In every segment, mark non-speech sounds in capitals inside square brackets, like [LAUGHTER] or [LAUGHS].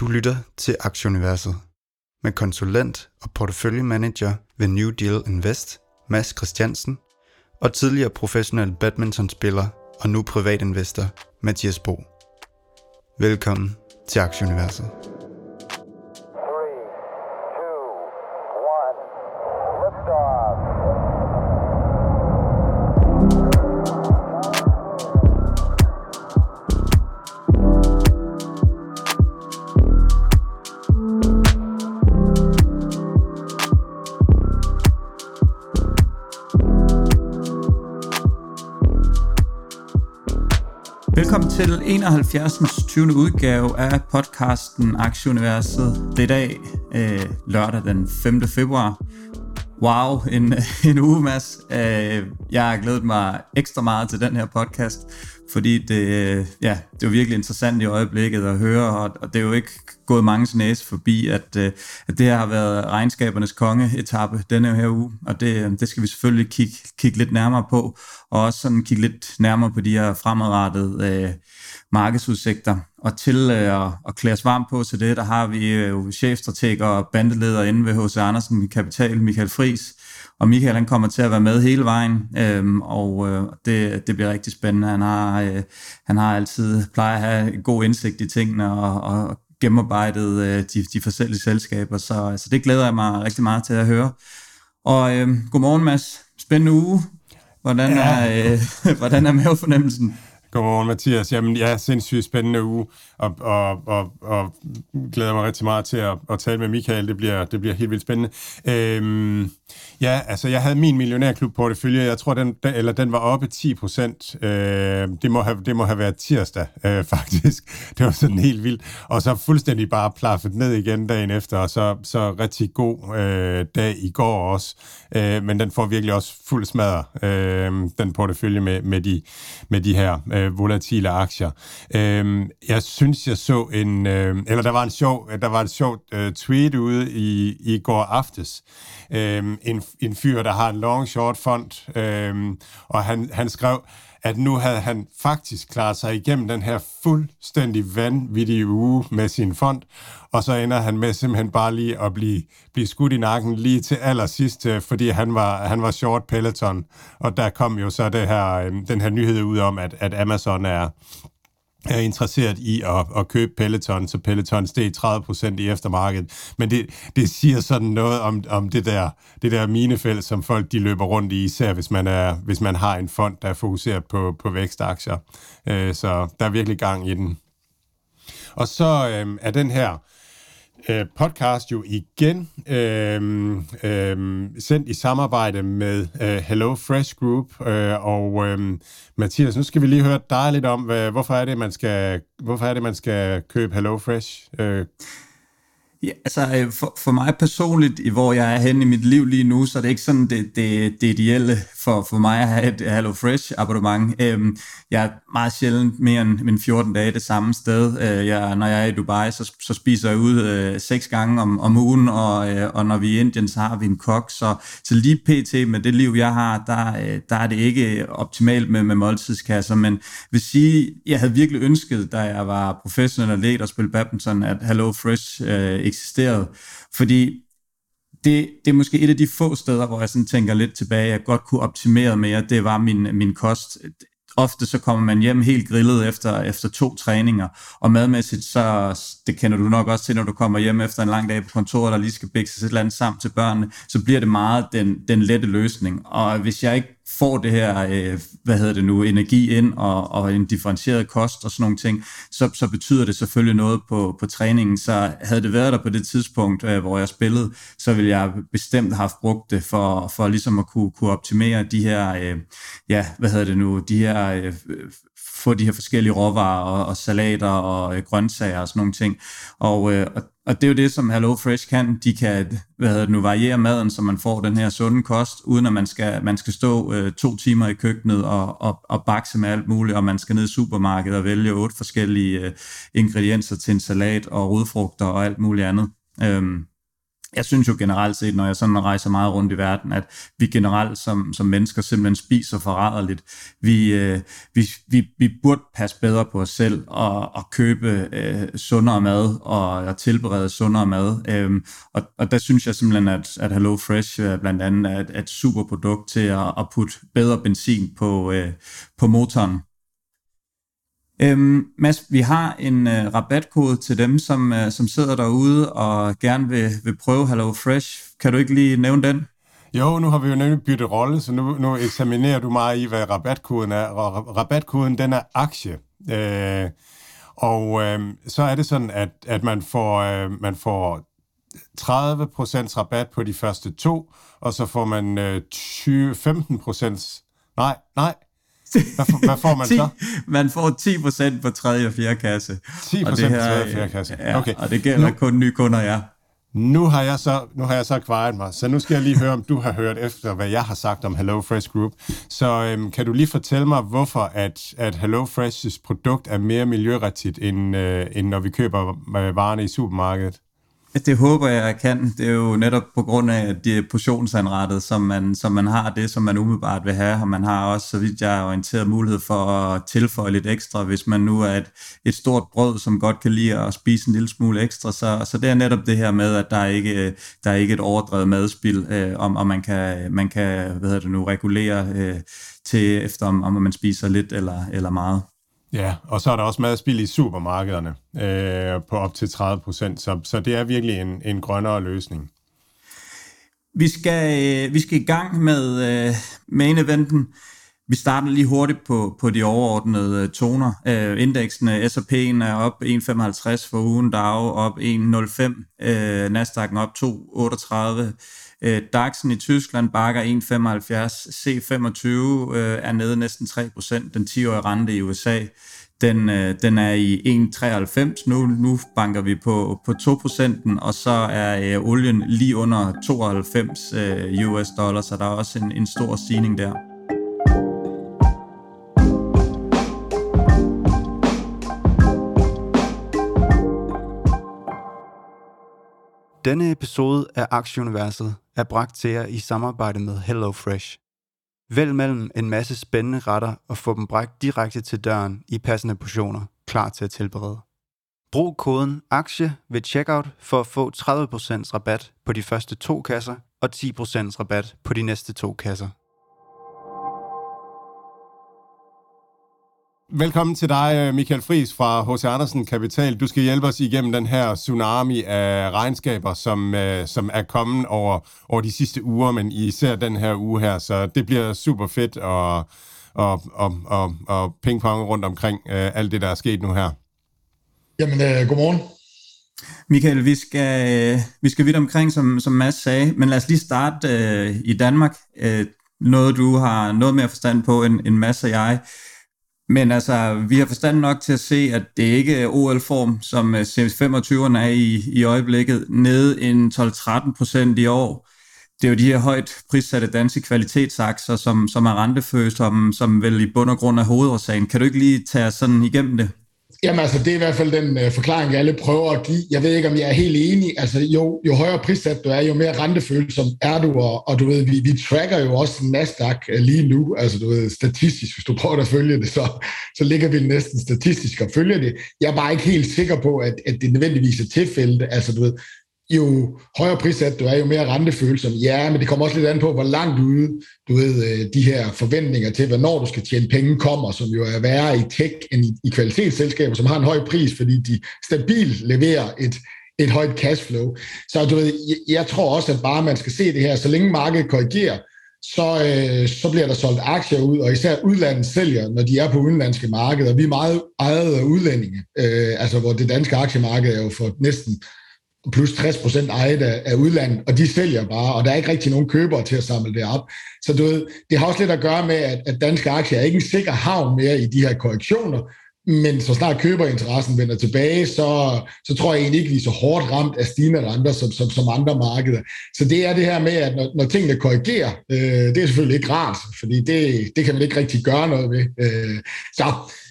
Du lytter til Aktieuniverset med konsulent og porteføljemanager ved New Deal Invest, Mads Christiansen, og tidligere professionel badmintonspiller og nu privatinvestor, Mathias Bo. Velkommen til Aktieuniverset. 71. 20. udgave af podcasten Aktieuniverset. Det er i dag, øh, lørdag den 5. februar. Wow, en, [LAUGHS] en uge, Mads. Øh, jeg har glædet mig ekstra meget til den her podcast, fordi det, øh, ja, det er virkelig interessant i øjeblikket at høre, og, og det er jo ikke gået mange næse forbi, at, øh, at det her har været regnskabernes kongeetappe denne her uge, og det, øh, det skal vi selvfølgelig kigge, kigge lidt nærmere på, og også sådan kigge lidt nærmere på de her fremadrettede øh, markedsudsigter. Og til øh, at klæde os varmt på til det, der har vi øh, chefstrateg og bandeleder inde ved H.C. Andersen Kapital, Michael Fris, og Michael han kommer til at være med hele vejen, øhm, og øh, det, det bliver rigtig spændende. Han har, øh, han har altid plejer at have god indsigt i tingene og, og gennemarbejdet øh, de, de forskellige selskaber, så, så det glæder jeg mig rigtig meget til at høre. Og øh, godmorgen Mads, spændende uge. Hvordan er, øh, [LAUGHS] hvordan er mavefornemmelsen? Godmorgen, Mathias. Jamen, ja, sindssygt spændende uge, og, og, og, og glæder mig rigtig meget til at, at tale med Michael. Det bliver, det bliver helt vildt spændende. Øhm, ja, altså, jeg havde min millionærklub portefølje. Jeg tror, den, eller den var oppe 10 procent. Øh, det, må have, det må have været tirsdag, øh, [LAUGHS] faktisk. Det var sådan helt vildt. Og så fuldstændig bare plaffet ned igen dagen efter, og så, så rigtig god øh, dag i går også. Øh, men den får virkelig også fuld smadre, øh, den portefølje med, med, de, med de her øh, volatile aktier. Øh, jeg synes, jeg så en, øh, eller der var en sjov, der var et sjovt øh, tweet ude i, i går aftes. Øh, en, en fyr, der har en long short fond, øh, og han, han skrev, at nu havde han faktisk klaret sig igennem den her fuldstændig vanvittige uge med sin fond, og så ender han med simpelthen bare lige at blive, blive skudt i nakken lige til allersidst, øh, fordi han var, han var short peloton, og der kom jo så det her, øhm, den her nyhed ud om, at, at Amazon er, er interesseret i at, at købe Peloton, så Peloton steg 30% i eftermarkedet. Men det, det siger sådan noget om, om det der, det der minefelt, som folk de løber rundt i, især hvis man, er, hvis man har en fond, der er fokuseret på, på vækstaktier. Øh, så der er virkelig gang i den. Og så øh, er den her øh, podcast jo igen øh, øh, sendt i samarbejde med øh, Hello Fresh Group øh, og øh, Mathias, nu skal vi lige høre dig lidt om, hvad, hvorfor er det man skal hvorfor er det man skal købe Hello Fresh? Øh. Ja, altså øh, for, for mig personligt, hvor jeg er henne i mit liv lige nu, så er det ikke sådan det, det, det ideelle for, for mig at have et Hello Fresh abonnement. Øhm, jeg er meget sjældent mere end, end 14 dage det samme sted. Øh, jeg, når jeg er i Dubai, så, så spiser jeg ud øh, seks gange om, om ugen, og, øh, og når vi er i Indien, så har vi en kok. Så, så lige pt. med det liv, jeg har, der, øh, der er det ikke optimalt med, med måltidskasser, men vil sige, jeg havde virkelig ønsket, da jeg var professionel atlet og spille badminton, at Hello Fresh øh, eksisterede. Fordi det, det er måske et af de få steder, hvor jeg sådan tænker lidt tilbage, jeg godt kunne optimere mere, det var min, min kost. Ofte så kommer man hjem helt grillet efter, efter to træninger, og madmæssigt, så det kender du nok også til, når du kommer hjem efter en lang dag på kontoret, der lige skal bækses et eller andet sammen til børnene, så bliver det meget den, den lette løsning. Og hvis jeg ikke får det her, øh, hvad hedder det nu, energi ind og, og en differentieret kost og sådan nogle ting, så, så betyder det selvfølgelig noget på, på træningen. Så havde det været der på det tidspunkt, øh, hvor jeg spillede, så ville jeg bestemt have brugt det for, for ligesom at kunne, kunne optimere de her, øh, ja, hvad hedder det nu, de her øh, få de her forskellige råvarer og, og salater og øh, grøntsager og sådan nogle ting. Og, øh, og, og det er jo det, som Hello Fresh kan. De kan hvad hedder det nu, variere maden, så man får den her sunde kost, uden at man skal, man skal stå øh, to timer i køkkenet og, og, og bakse med alt muligt, og man skal ned i supermarkedet og vælge otte forskellige øh, ingredienser til en salat og rodfrugter og alt muligt andet. Øhm, jeg synes jo generelt set, når jeg sådan rejser meget rundt i verden, at vi generelt som, som mennesker simpelthen spiser forræderligt. Vi, øh, vi, vi, vi burde passe bedre på os selv og, og købe øh, sundere mad og og tilberede sundere mad. Øhm, og, og der synes jeg simpelthen, at, at Hello Fresh øh, blandt andet er et, et super produkt til at, at putte bedre benzin på, øh, på motoren. Øhm, Mads, vi har en øh, rabatkode til dem, som, øh, som sidder derude og gerne vil, vil prøve Hello Fresh. Kan du ikke lige nævne den? Jo, nu har vi jo nemlig byttet rolle, så nu, nu eksaminerer du mig i, hvad rabatkoden er. Og rabatkoden, den er aktie. Øh, og øh, så er det sådan, at, at man får, øh, man får 30% rabat på de første to, og så får man øh, 20, 15%... Nej, nej, hvad, for, hvad får man 10, så? Man får 10% på tredje og fjerde kasse. 10% på tredje og fjerde kasse. Ja, okay. og det gælder nu, kun nye kunder, ja. Nu har jeg så, nu har jeg så kvaret mig, så nu skal jeg lige høre, om du har hørt efter, hvad jeg har sagt om Hello Fresh Group. Så øhm, kan du lige fortælle mig, hvorfor at, at Hello Fresh's produkt er mere miljørigtigt, end, øh, end når vi køber øh, varerne i supermarkedet? Altså, det håber jeg, jeg kan. Det er jo netop på grund af, at det er portionsanrettet, som man, som man har det, som man umiddelbart vil have, og man har også, så vidt jeg er orienteret, mulighed for at tilføje lidt ekstra, hvis man nu er et, et stort brød, som godt kan lide at spise en lille smule ekstra. Så, så det er netop det her med, at der er ikke, der er ikke et overdrevet madspil, øh, om, om man kan, man kan hvad hedder det nu, regulere øh, til efter, om, om man spiser lidt eller, eller meget. Ja, og så er der også madspild i supermarkederne øh, på op til 30 procent, så, så det er virkelig en, en grønnere løsning. Vi skal, øh, vi skal i gang med øh, main eventen. Vi starter lige hurtigt på, på de overordnede øh, toner. Øh, indeksen øh, S&P'en er op 1,55 for ugen, DAO op 1,05, øh, Nasdaq'en op 2,38, Øh, DAX'en i Tyskland bakker 1,75. C25 øh, er nede næsten 3%. Den 10-årige rente i USA, den, øh, den er i 1,93 nu. Nu banker vi på, på 2%, og så er øh, olien lige under 92 øh, US dollars, så der er også en, en stor stigning der. Denne episode af Aktieuniverset er bragt til jer i samarbejde med HelloFresh. Vælg mellem en masse spændende retter og få dem bragt direkte til døren i passende portioner, klar til at tilberede. Brug koden AKTIE ved checkout for at få 30% rabat på de første to kasser og 10% rabat på de næste to kasser. Velkommen til dig, øh, Michael Fris fra H.C. Andersen Kapital. Du skal hjælpe os igennem den her tsunami af regnskaber, som, øh, som er kommet over, over de sidste uger, men især den her uge her. Så det bliver super fedt og, og, og, og, og pingpong rundt omkring uh, alt det, der er sket nu her. Jamen, uh, godmorgen. Michael, vi skal, vi skal vidt omkring, som, som Mads sagde, men lad os lige starte uh, i Danmark. Uh, noget, du har noget mere forstand på end, end Mads og jeg. Men altså, vi har forstand nok til at se, at det ikke er OL-form, som øh, CF25'erne er i, i øjeblikket, nede en 12-13 procent i år. Det er jo de her højt prissatte danske kvalitetsakser, som, som er rentefølsomme, som som vel i bund og grund er hovedårsagen. Kan du ikke lige tage sådan igennem det? Jamen altså, det er i hvert fald den øh, forklaring, alle prøver at give. Jeg ved ikke, om jeg er helt enig. Altså, jo, jo højere prissat du er, jo mere rentefølsom er du, og, og du ved, vi, vi tracker jo også Nasdaq øh, lige nu, altså du ved, statistisk, hvis du prøver at følge det, så, så ligger vi næsten statistisk og følger det. Jeg er bare ikke helt sikker på, at, at det nødvendigvis er tilfældet. Altså, du ved, jo højere prissat du er, jo mere rentefølsom. Ja, men det kommer også lidt an på, hvor langt ude, du ved, øh, de her forventninger til, hvornår du skal tjene penge kommer, som jo er værre i tech end i, i kvalitetsselskaber, som har en høj pris, fordi de stabilt leverer et, et højt cashflow. Så du ved, jeg, jeg tror også, at bare man skal se det her, så længe markedet korrigerer, så, øh, så bliver der solgt aktier ud, og især udlandet sælger, når de er på udenlandske markeder. Vi er meget ejet af udlændinge, øh, altså hvor det danske aktiemarked er jo for næsten plus 60 procent ejet af, af udlandet, og de sælger bare, og der er ikke rigtig nogen købere til at samle det op. Så du ved, det har også lidt at gøre med, at, at danske aktier er ikke en sikker havn mere i de her korrektioner, men så snart køberinteressen vender tilbage, så, så tror jeg egentlig ikke, vi er så hårdt ramt af stigende renter som, som, som andre markeder. Så det er det her med, at når, når tingene korrigerer, øh, det er selvfølgelig ikke rart, fordi det, det kan man ikke rigtig gøre noget ved. Øh, så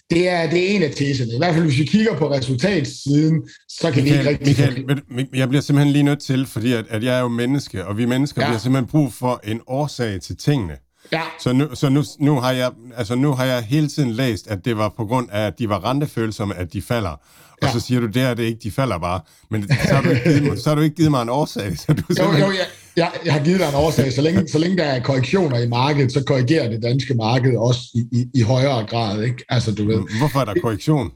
det er, det er en af teserne. I hvert fald, hvis vi kigger på resultatsiden, så kan Michael, vi ikke rigtig... Michael, jeg bliver simpelthen lige nødt til, fordi at, at jeg er jo menneske, og vi mennesker ja. bliver simpelthen brug for en årsag til tingene. Ja. Så, nu, så nu, nu, har jeg, altså nu har jeg hele tiden læst, at det var på grund af, at de var rentefølsomme, at de falder. Og ja. så siger du, det er det ikke, de falder bare. Men så har du ikke givet mig, så har du ikke givet mig en årsag. Så du jo, jo, jeg, jeg, jeg har givet dig en årsag. Så længe, så længe der er korrektioner i markedet, så korrigerer det danske marked også i, i, i højere grad. Ikke? Altså, du ved. Hvorfor er der korrektion?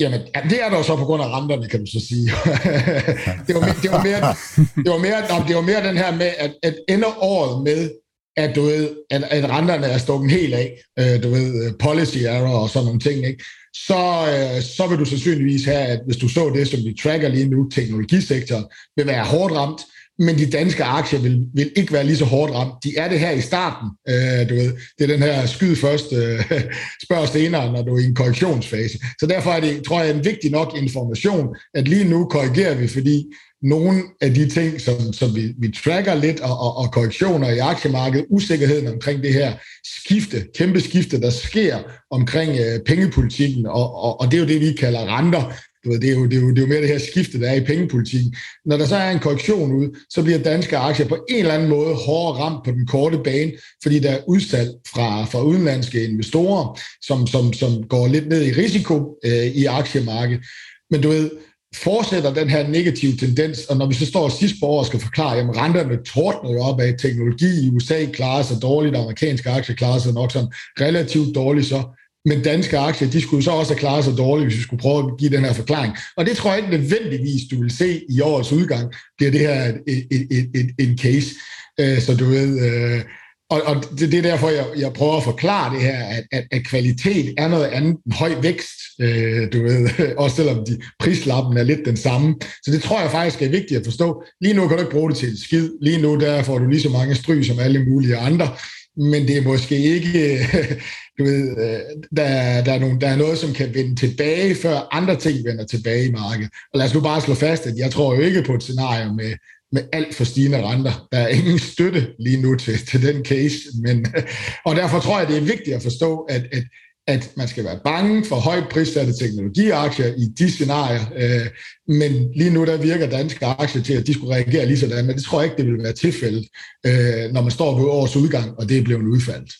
Jamen, ja, det er der jo så på grund af renterne, kan du så sige. [LAUGHS] det, var mere, det, var mere, det, var mere, det var mere den her med, at, at ender året med at, du ved, at, at renterne er stukket helt af, øh, du ved, policy error og sådan nogle ting, ikke? Så, øh, så vil du sandsynligvis have, at hvis du så det, som vi tracker lige nu, teknologisektoren, vil være hårdt ramt, men de danske aktier vil, vil ikke være lige så hårdt ramt. De er det her i starten, øh, du ved. Det er den her skyd først, øh, [LAUGHS] spørg senere, når du er i en korrektionsfase. Så derfor er det, tror jeg, en vigtig nok information, at lige nu korrigerer vi, fordi nogle af de ting, som, som vi, vi tracker lidt, og, og, og korrektioner i aktiemarkedet, usikkerheden omkring det her skifte, kæmpe skifte, der sker omkring øh, pengepolitikken, og, og, og det er jo det, vi kalder renter. Du ved, det, er jo, det, er jo, det er jo mere det her skifte, der er i pengepolitikken. Når der så er en korrektion ud, så bliver danske aktier på en eller anden måde hårdere ramt på den korte bane, fordi der er udsalg fra, fra udenlandske investorer, som, som, som går lidt ned i risiko øh, i aktiemarkedet. Men du ved, fortsætter den her negative tendens, og når vi så står sidst på år og skal forklare, at renterne tordner jo op af teknologi i USA klarer sig dårligt, amerikanske aktier klarer sig nok sådan relativt dårligt så, men danske aktier, de skulle så også have klaret sig dårligt, hvis vi skulle prøve at give den her forklaring. Og det tror jeg ikke nødvendigvis, du vil se i årets udgang, bliver det her et, et, et, et, en case. Øh, så du ved, øh, og, og det, det er derfor, jeg, jeg prøver at forklare det her, at, at, at kvalitet er noget andet end høj vækst, øh, du ved, [LAUGHS] også selvom de, prislappen er lidt den samme. Så det tror jeg faktisk er vigtigt at forstå. Lige nu kan du ikke bruge det til en skid. Lige nu der får du lige så mange stryg som alle mulige andre. Men det er måske ikke, [LAUGHS] du ved, øh, der, der, er nogle, der er noget, som kan vende tilbage, før andre ting vender tilbage i markedet. Og lad os nu bare slå fast, at jeg tror jo ikke på et scenarie med, med alt for stigende renter. Der er ingen støtte lige nu til, til den case, men, [LAUGHS] og derfor tror jeg, det er vigtigt at forstå, at, at, at man skal være bange for højt prissatte teknologiaktier i de scenarier, øh, men lige nu der virker danske aktier til, at de skulle reagere lige sådan, men det tror jeg ikke, det vil være tilfældet, øh, når man står ved årets udgang, og det er blevet udfaldt.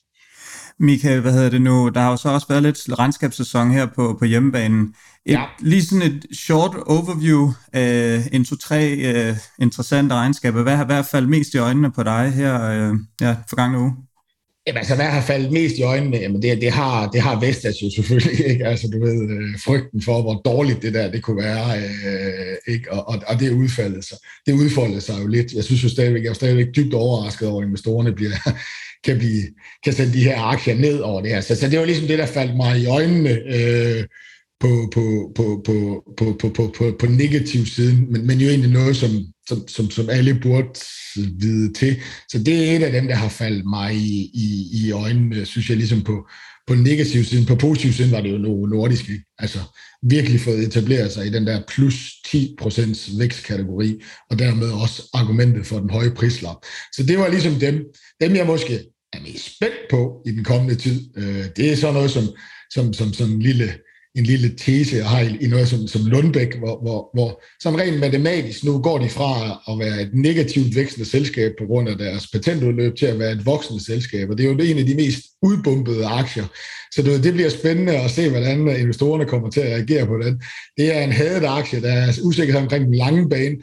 Michael, hvad hedder det nu? Der har jo så også været lidt regnskabssæson her på, på hjemmebanen. Et, ja. Lige sådan et short overview af en, to, tre uh, interessante regnskaber. Hvad har i hvert fald mest i øjnene på dig her uh, ja, forgangne uge? Jamen altså, hvad har faldet mest i øjnene? Jamen det, det, har, det har Vestas jo selvfølgelig, [LAUGHS] ikke? Altså du ved, øh, frygten for, hvor dårligt det der det kunne være, øh, ikke? Og, og, og det udfaldet sig. Det udfoldede sig jo lidt. Jeg synes jo stadigvæk, jeg er stadigvæk dybt overrasket over, at investorerne bliver, [LAUGHS] kan, blive, kan sende de her aktier ned over det her. Så, så det var ligesom det, der faldt mig i øjnene. Øh, på, på, på, på, på, på, på, på, på negativ siden, men, men jo egentlig noget, som, som, som, som alle burde vide til. Så det er et af dem, der har faldet mig i, i, i øjnene, synes jeg, ligesom på, på negativ siden. På positiv siden var det jo noget nordisk, ikke? Altså virkelig fået etableret sig i den der plus 10% vækstkategori, og dermed også argumentet for den høje prislap. Så det var ligesom dem, dem jeg måske er mest spændt på i den kommende tid. Øh, det er sådan noget som, som, som sådan en lille en lille tese, jeg har i, noget som, som Lundbæk, hvor, hvor, hvor som rent matematisk nu går de fra at være et negativt vækstende selskab på grund af deres patentudløb til at være et voksende selskab, og det er jo en af de mest udbumpede aktier. Så det, det bliver spændende at se, hvordan investorerne kommer til at reagere på den. Det er en hadet aktie, der er usikkerhed omkring den lange bane,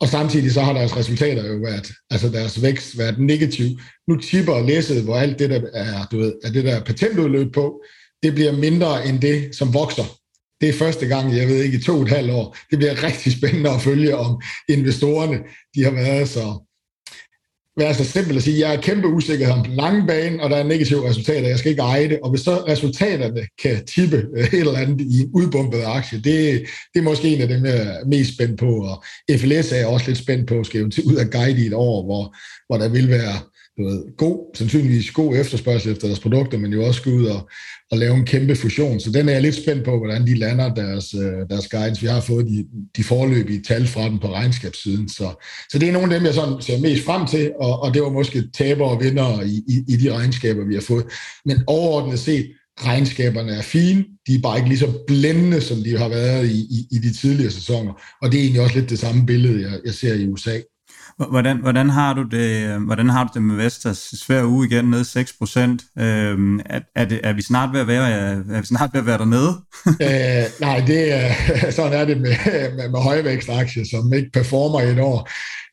og samtidig så har deres resultater jo været, altså deres vækst været negativ. Nu tipper læsset, hvor alt det der er, du ved, er det der patentudløb på, det bliver mindre end det, som vokser. Det er første gang, jeg ved ikke, i to og et halvt år. Det bliver rigtig spændende at følge, om investorerne de har været så, være så simpelt at sige, jeg er kæmpe usikker om den lange bane, og der er negative resultater, jeg skal ikke eje det. Og hvis så resultaterne kan tippe øh, et eller andet i en udbumpet aktie, det, det er måske en af dem, jeg er mest spændt på. Og FLS er også lidt spændt på, skal jo ud af guide i et år, hvor, hvor der vil være du ved, god, sandsynligvis god efterspørgsel efter deres produkter, men jo også gå ud og, og lave en kæmpe fusion. Så den er jeg lidt spændt på, hvordan de lander deres, øh, deres guidance. Vi har fået de, de forløbige tal fra dem på regnskabssiden. Så, så det er nogle af dem, jeg sådan ser mest frem til, og, og det var måske taber og vinder i, i, i de regnskaber, vi har fået. Men overordnet set, regnskaberne er fine, de er bare ikke lige så blændende, som de har været i, i, i de tidligere sæsoner. Og det er egentlig også lidt det samme billede, jeg, jeg ser i USA. Hvordan, hvordan, har du det, hvordan har du det med Vestas? Svær uge igen, ned 6 procent. Øhm, er, er, det, er, vi snart ved at være, er vi snart ved at være dernede? [LAUGHS] øh, nej, det er, [LAUGHS] sådan er det med, med, med højvækstaktier, som ikke performer i et år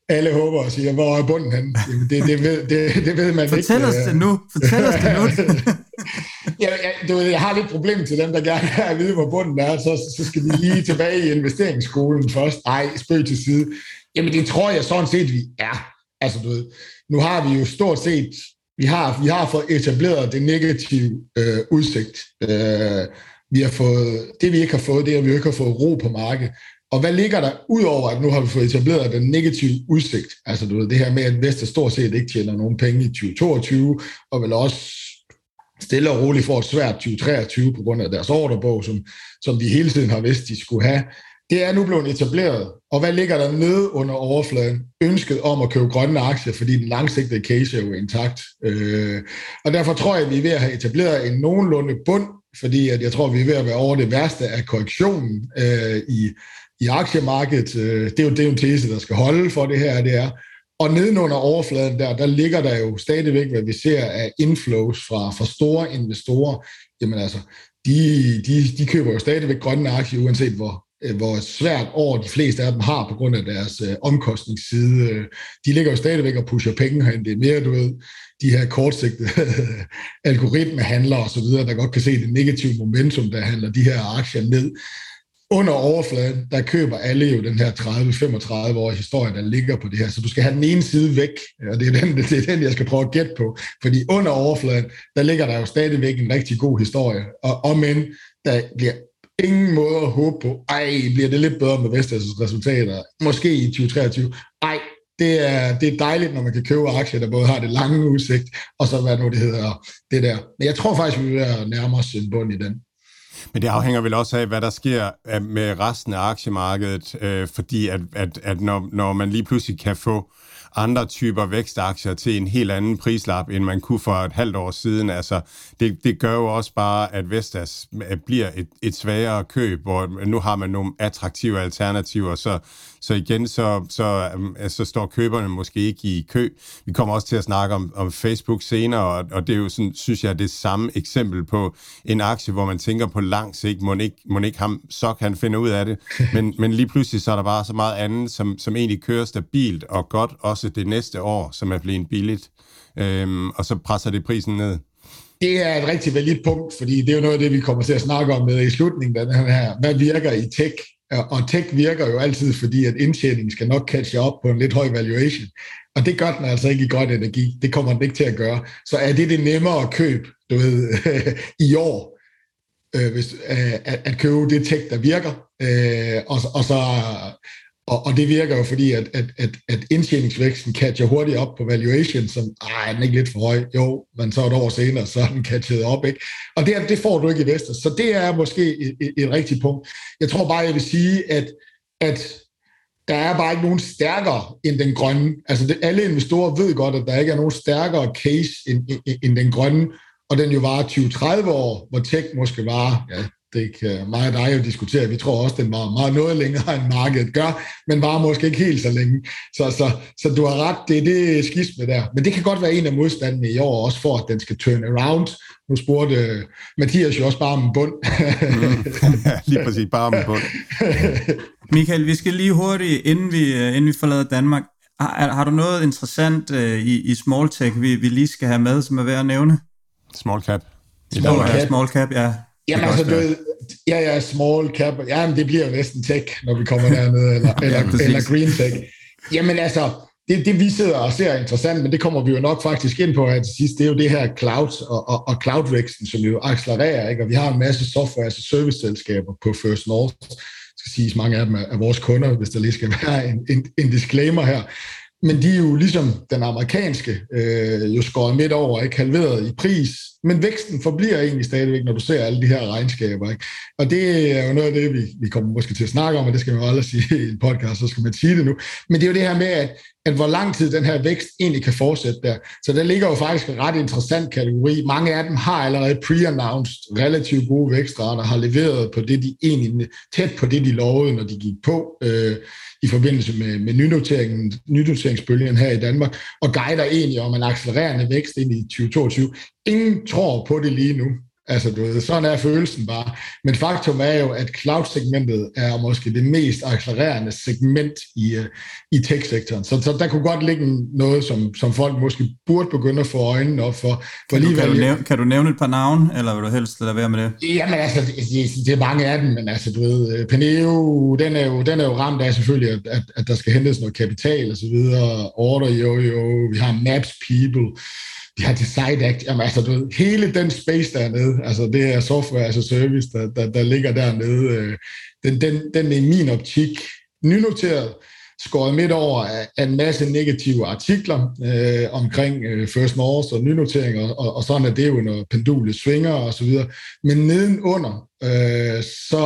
alle håber og siger, hvor er bunden henne? Jamen, det, det, ved, det, det ved man Fortæl ikke. Fortæl os det nu. Fortæl os det nu. [LAUGHS] ja, ja, du jeg har lidt problem til dem, der gerne vil vide, hvor bunden er, så, så skal vi lige tilbage i investeringsskolen først. Nej, spøg til side. Jamen, det tror jeg sådan set, vi er. Altså, du ved, nu har vi jo stort set, vi har, vi har fået etableret det negative øh, udsigt. Øh, vi har fået, det vi ikke har fået, det er, at vi ikke har fået ro på markedet. Og hvad ligger der ud over, at nu har vi fået etableret den negative udsigt? Altså du ved, det her med, at Vester stort set ikke tjener nogen penge i 2022, og vel også stille og roligt får et svært 2023 på grund af deres ordrebog, som, som de hele tiden har vidst, de skulle have. Det er nu blevet etableret. Og hvad ligger der nede under overfladen? Ønsket om at købe grønne aktier, fordi den langsigtede case er jo intakt. Øh, og derfor tror jeg, at vi er ved at have etableret en nogenlunde bund, fordi at jeg tror, at vi er ved at være over det værste af korrektionen øh, i, i aktiemarkedet. Øh, det, er jo, det er jo en tese, der skal holde for det her, det er. Og nedenunder overfladen der, der ligger der jo stadigvæk, hvad vi ser af inflows fra, fra store investorer. Jamen altså, de, de, de køber jo stadigvæk grønne aktier, uanset hvor, Øh, hvor svært år de fleste af dem har på grund af deres øh, omkostningsside. De ligger jo stadigvæk og pusher penge herinde. Det er mere, du ved, de her kortsigtede [LAUGHS] algoritmehandlere osv., der godt kan se det negative momentum, der handler de her aktier ned under overfladen, der køber alle jo den her 30-35 år historie, der ligger på det her. Så du skal have den ene side væk, og det er, den, [LAUGHS] det er den, jeg skal prøve at gætte på. Fordi under overfladen, der ligger der jo stadigvæk en rigtig god historie. Og om end der bliver ingen måde at håbe på, ej, bliver det lidt bedre med Vestas' resultater, måske i 2023. Ej, det er, det er dejligt, når man kan købe aktier, der både har det lange udsigt, og så hvad nu det hedder, det der. Men jeg tror faktisk, vi vil nærmere os en bund i den. Men det afhænger vel også af, hvad der sker øh, med resten af aktiemarkedet, øh, fordi at, at, at når, når man lige pludselig kan få andre typer vækstaktier til en helt anden prislap, end man kunne for et halvt år siden. Altså, det, det gør jo også bare, at Vestas øh, bliver et, et svagere køb, hvor nu har man nogle attraktive alternativer, så, så igen, så, så, øh, så står køberne måske ikke i kø. Vi kommer også til at snakke om, om Facebook senere, og, og det er jo sådan, synes jeg, det samme eksempel på en aktie, hvor man tænker på lang sigt, må ikke, må ikke ham, så kan finde ud af det. Men, [LAUGHS] men lige pludselig så er der bare så meget andet, som, som egentlig kører stabilt og godt, også det næste år, som er blevet billigt. Øhm, og så presser det prisen ned. Det er et rigtig validt punkt, fordi det er jo noget af det, vi kommer til at snakke om med i slutningen af den her. Hvad virker i tech? Og tech virker jo altid, fordi at indtjeningen skal nok catche op på en lidt høj valuation. Og det gør den altså ikke i grøn energi. Det kommer den ikke til at gøre. Så er det det nemmere at købe, du ved, [LAUGHS] i år, øh, hvis, øh, at, at købe det tech, der virker, øh, og, og så og, og det virker jo fordi, at, at, at, at indtjeningsvæksten catcher hurtigt op på valuation, som, ej, er ikke lidt for høj? Jo, men så et år senere, så er den catchet op, ikke? Og det, det får du ikke i Vestas. Så det er måske et, et, et rigtigt punkt. Jeg tror bare, jeg vil sige, at, at der er bare ikke nogen stærkere end den grønne. Altså det, alle investorer ved godt, at der ikke er nogen stærkere case end, end, end den grønne, og den jo varer 20-30 år, hvor tech måske var ja, det kan mig og dig jo diskutere. Vi tror også, den var meget noget længere, end markedet gør, men var måske ikke helt så længe. Så, så, så du har ret, det er det skisme der. Men det kan godt være en af modstandene i år, også for at den skal turn around. Nu spurgte uh, Mathias jo også bare om en bund. mm. [LAUGHS] lige præcis, bare om en bund. [LAUGHS] Michael, vi skal lige hurtigt, inden vi, øh, inden vi forlader Danmark, har, har du noget interessant uh, i, i small tech, vi, vi lige skal have med, som er værd at nævne? Small cap. Small cap, small cap ja. Jamen altså, du ved, ja, ja, small cap, ja, men det bliver jo næsten tech, når vi kommer dernede, eller, [LAUGHS] eller, ja, eller green tech. Jamen altså, det, det vi sidder og ser interessant, men det kommer vi jo nok faktisk ind på her til sidst, det er jo det her cloud og, og, og cloud-væksten, som jo accelererer, ikke? og vi har en masse software, altså service-selskaber på First North, skal siges, mange af dem er vores kunder, hvis der lige skal være en, en, en disclaimer her, men de er jo ligesom den amerikanske, øh, jo skåret midt over, ikke? Halveret i pris, men væksten forbliver egentlig stadigvæk, når du ser alle de her regnskaber. Ikke? Og det er jo noget af det, vi, vi kommer måske til at snakke om, og det skal man jo aldrig sige i en podcast, så skal man sige det nu. Men det er jo det her med, at, at hvor lang tid den her vækst egentlig kan fortsætte der. Så der ligger jo faktisk en ret interessant kategori. Mange af dem har allerede pre-announced relativt gode vækstrater, har leveret på det, de egentlig tæt på det, de lovede, når de gik på. Øh, i forbindelse med, med nynoteringen, nynoteringsbølgen her i Danmark, og guider egentlig om en accelererende vækst ind i 2022. Ingen tror på det lige nu. Altså, du ved, sådan er følelsen bare. Men faktum er jo, at cloud-segmentet er måske det mest accelererende segment i, uh, i tech-sektoren. Så, så der kunne godt ligge noget, som, som folk måske burde begynde at få øjnene op for. for kan, du, kan, du nævne, kan du nævne et par navne, eller vil du helst lade være med det? Jamen altså, det, det er mange af dem, men altså, du ved, øh, Peneo, den er jo, den er jo ramt af selvfølgelig, at, at, at der skal hentes noget kapital og så videre. Order, jo, jo, vi har Maps People, de har Design Act, jamen altså, du ved, hele den space dernede, altså det er software as a service, der, der, der ligger dernede, øh, den, den, den er i min optik nynoteret, skåret midt over af en masse negative artikler øh, omkring øh, First North og nynoteringer, og, og, sådan er det jo, når pendulet svinger og så videre. Men nedenunder, øh, så,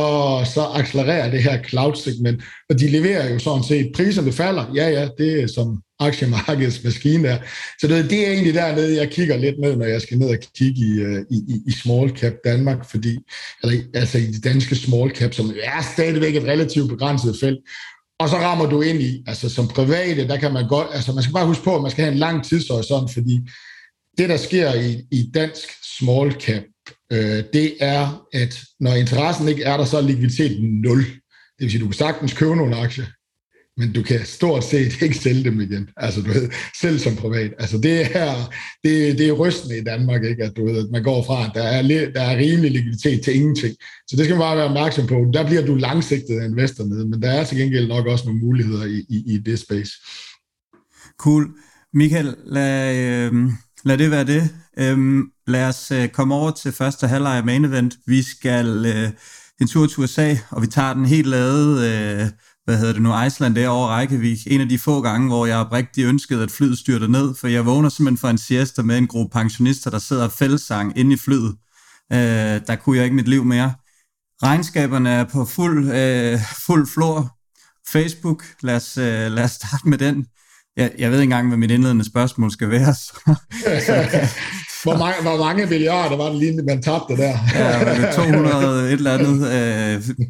så accelererer det her cloud-segment, og de leverer jo sådan set, priserne falder, ja ja, det er som aktiemarkedets maskine der. Så det, det er egentlig dernede, jeg kigger lidt ned, når jeg skal ned og kigge i, øh, i, i small cap Danmark, fordi, eller altså i de danske small cap, som er stadigvæk et relativt begrænset felt, og så rammer du ind i, altså som private, der kan man godt, altså man skal bare huske på, at man skal have en lang tidshorisont, fordi det, der sker i, i dansk small cap, øh, det er, at når interessen ikke er der, så er likviditeten nul. Det vil sige, du kan sagtens købe nogle aktier, men du kan stort set ikke sælge dem igen. Altså, du ved, selv som privat. Altså, det er, det, det er rystende i Danmark, ikke? At, du ved, at man går fra, at der er, der er rimelig likviditet til ingenting. Så det skal man bare være opmærksom på. Der bliver du langsigtet investor med, men der er til gengæld nok også nogle muligheder i, i, i det space. Cool. Michael, lad, øh, lad det være det. Øhm, lad os øh, komme over til første halvleg af main event. Vi skal øh, en tur til USA, og vi tager den helt lavet... Øh, hvad hedder det nu, Iceland er over Reykjavik. En af de få gange, hvor jeg oprigtigt ønskede, at flyet styrte ned, for jeg vågner simpelthen for en siesta med en gruppe pensionister, der sidder og fællesang inde i flyet. Øh, der kunne jeg ikke mit liv mere. Regnskaberne er på fuld, øh, fuld flor. Facebook, lad os, øh, lad os starte med den. Jeg, jeg ved ikke engang, hvad mit indledende spørgsmål skal være. Så, [LAUGHS] så kan, hvor, mange, hvor mange milliarder var det lige, man tabte der? ja, 200 et eller andet. Øh,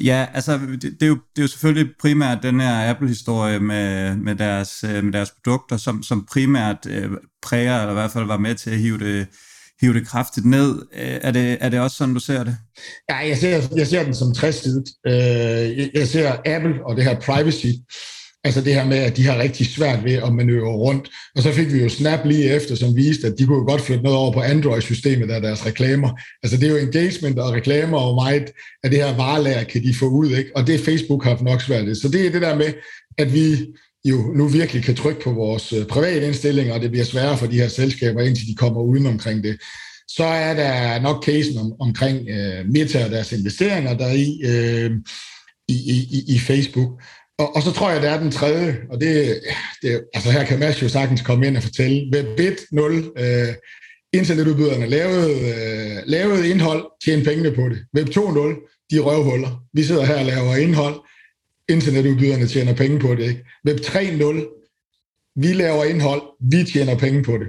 Ja, altså det, det, er jo, det er jo selvfølgelig primært den her Apple-historie med, med, deres, øh, med deres produkter, som, som primært øh, præger, eller i hvert fald var med til at hive det, hive det kraftigt ned. Øh, er det, er det også sådan, du ser det? Ja, jeg ser, jeg ser den som 60 øh, jeg ser Apple og det her privacy Altså det her med, at de har rigtig svært ved at manøvrere rundt. Og så fik vi jo Snap lige efter, som viste, at de kunne godt flytte noget over på Android-systemet af deres reklamer. Altså det er jo engagement og reklamer, og meget af det her varelager kan de få ud. Ikke? Og det Facebook har nok svært ved. Så det er det der med, at vi jo nu virkelig kan trykke på vores øh, private indstillinger, og det bliver sværere for de her selskaber, indtil de kommer uden omkring det. Så er der nok casen om, omkring øh, Meta og deres investeringer der i, øh, i, i, i Facebook. Og, og så tror jeg, det er den tredje, og det, det altså her kan Mads jo sagtens komme ind og fortælle. Web 1.0, øh, internetudbyderne lavede, øh, lavede indhold, tjene pengene på det. Web 2.0, de røvhuller. Vi sidder her og laver indhold, internetudbyderne tjener penge på det. Ikke? Web 3.0, vi laver indhold, vi tjener penge på det.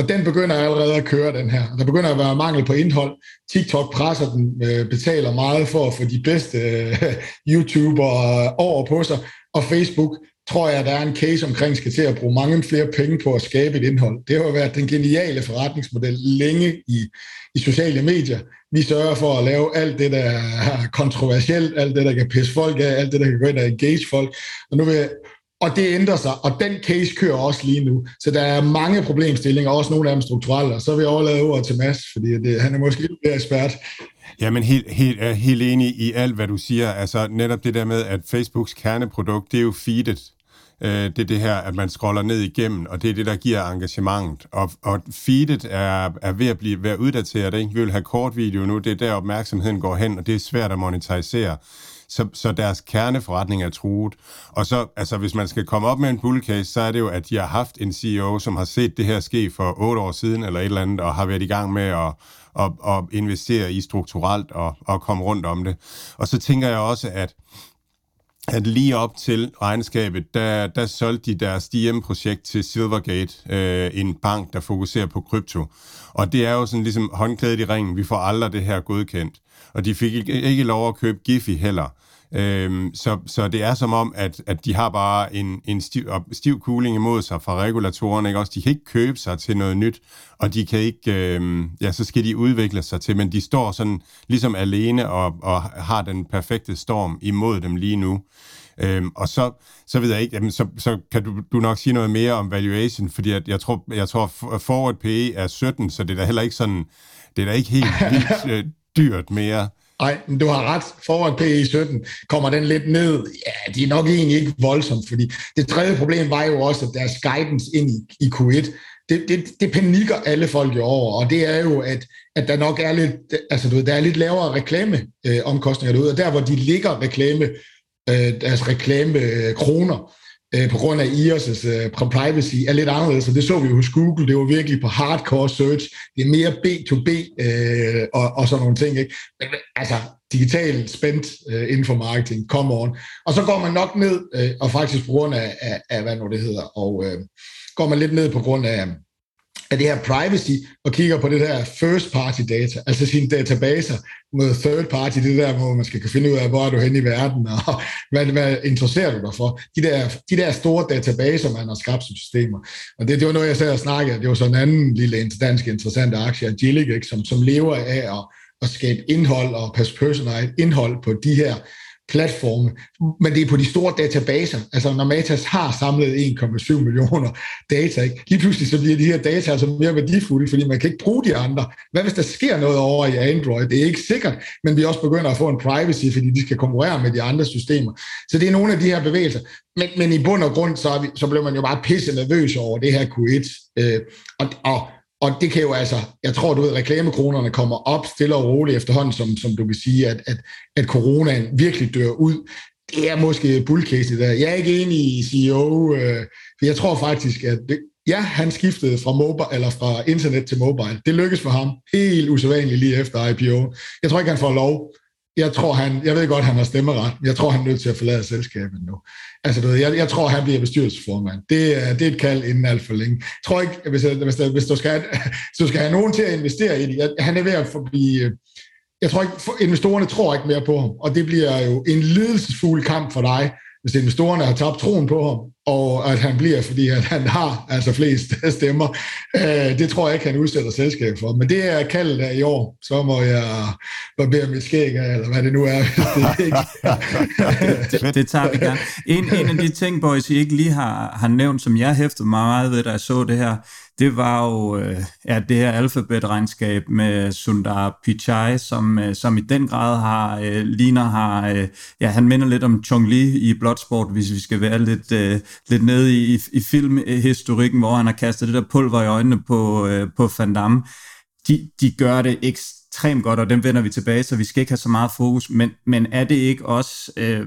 Og den begynder allerede at køre, den her. Der begynder at være mangel på indhold. TikTok presser den, øh, betaler meget for at få de bedste øh, YouTubere øh, over på sig. Og Facebook tror jeg, der er en case omkring, skal til at bruge mange flere penge på at skabe et indhold. Det har været den geniale forretningsmodel længe i, i sociale medier. Vi sørger for at lave alt det, der er kontroversielt, alt det, der kan pisse folk af, alt det, der kan gå ind og engage folk. Og nu vil og det ændrer sig, og den case kører også lige nu. Så der er mange problemstillinger, også nogle af dem strukturelle, og så vil jeg overlade ordet til Mads, fordi det, han er måske lidt mere ekspert. Jamen helt, helt, er helt enig i alt, hvad du siger. Altså netop det der med, at Facebooks kerneprodukt, det er jo feedet. Øh, det er det her, at man scroller ned igennem, og det er det, der giver engagementet. Og, og feedet er, er ved at blive ved at uddateret. Ikke? Vi vil have kort video nu, det er der opmærksomheden går hen, og det er svært at monetisere så, så deres kerneforretning er truet. Og så, altså hvis man skal komme op med en bull case, så er det jo, at de har haft en CEO, som har set det her ske for otte år siden, eller et eller andet, og har været i gang med at, at, at investere i strukturelt og, og komme rundt om det. Og så tænker jeg også, at at lige op til regnskabet, der, der solgte de deres DM-projekt til Silvergate, øh, en bank, der fokuserer på krypto. Og det er jo sådan ligesom håndklædet i ringen, vi får aldrig det her godkendt. Og de fik ikke, ikke lov at købe Giphy heller. Øhm, så, så det er som om, at, at de har bare en, en stiv, stiv cooling imod sig fra regulatorerne. Ikke? Også, de kan ikke købe sig til noget nyt, og de kan ikke, øhm, ja, så skal de udvikle sig til, men de står sådan ligesom alene og, og har den perfekte storm imod dem lige nu. Øhm, og så, så ved jeg ikke, jamen, så, så kan du, du nok sige noget mere om valuation, fordi at jeg, tror, jeg tror, forward PE er 17, så det er da heller ikke sådan, det er da ikke helt vildt [LAUGHS] øh, dyrt mere. Nej, du har ret. Foran PE 17 kommer den lidt ned. Ja, de er nok egentlig ikke voldsomt, fordi det tredje problem var jo også, at deres guidance ind i, i Q1, det, det, det panikker alle folk jo over, og det er jo, at, at der nok er lidt, altså du ved, der er lidt lavere reklameomkostninger øh, derude, og der hvor de ligger reklame, øh, deres reklame øh, kroner, øh, på grund af IOS' øh, privacy er lidt anderledes, og det så vi jo hos Google, det var virkelig på hardcore search, det er mere B2B øh, og, og sådan nogle ting, ikke? Men, altså, digital spændt øh, inden for marketing, come on. Og så går man nok ned, øh, og faktisk på grund af, af, af hvad nu det hedder, og øh, går man lidt ned på grund af, af det her privacy, og kigger på det der first party data, altså sine databaser, mod third party, det der, hvor man skal kunne finde ud af, hvor er du henne i verden, og [LAUGHS] hvad, hvad interesserer du dig for. De der, de der store databaser, man har skabt som systemer. Og det, det var noget, jeg sad og snakkede, det var sådan en anden lille dansk interessant aktie, Agilic, som, som lever af at, at skabe indhold og personalized indhold på de her platforme, men det er på de store databaser. Altså når Matas har samlet 1,7 millioner data, ikke? lige pludselig så bliver de her data altså mere værdifulde, fordi man kan ikke bruge de andre. Hvad hvis der sker noget over i Android? Det er ikke sikkert, men vi også begynder at få en privacy, fordi de skal konkurrere med de andre systemer. Så det er nogle af de her bevægelser. Men, men i bund og grund, så, er vi, så bliver man jo bare pisse nervøs over det her Q1. Øh, og, og og det kan jo altså, jeg tror, du ved, reklamekronerne kommer op stille og roligt efterhånden, som, som du kan sige, at, at, at coronaen virkelig dør ud. Det er måske bullcase der. Jeg er ikke enig i CEO, øh, for jeg tror faktisk, at det, ja, han skiftede fra, mobile, eller fra internet til mobile. Det lykkedes for ham. Helt usædvanligt lige efter IPO. Jeg tror ikke, han får lov jeg tror, han, jeg ved godt, han har stemmeret, men jeg tror, han er nødt til at forlade selskabet nu. Altså, du ved, jeg, jeg tror, han bliver bestyrelsesformand. Det, er, det er et kald inden alt for længe. Jeg tror ikke, hvis, hvis, der, hvis du, skal, hvis [LAUGHS] du skal have nogen til at investere i det, jeg, han er ved at blive... Øh, jeg tror ikke, investorerne tror ikke mere på ham, og det bliver jo en lidelsesfuld kamp for dig, hvis investorerne har tabt troen på ham, og at han bliver, fordi at han har altså flest [LAUGHS] stemmer. Øh, det tror jeg ikke, han udsætter selskab for. Men det er kaldet af i år, så må jeg barbere mit skæg af, eller hvad det nu er. [LAUGHS] det, det tager vi gerne. En, en af de ting, boys, I ikke lige har, har nævnt, som jeg hæftede meget ved, da jeg så det her, det var jo øh, ja, det her alfabetregnskab med Sundar Pichai, som, øh, som i den grad har, øh, ligner har, øh, ja, han minder lidt om Chong Li i Bloodsport, hvis vi skal være lidt, øh, lidt nede i, i filmhistorikken, hvor han har kastet det der pulver i øjnene på, øh, på Van Damme. De, de gør det ekstremt godt, og dem vender vi tilbage, så vi skal ikke have så meget fokus, men, men er, det ikke også, øh,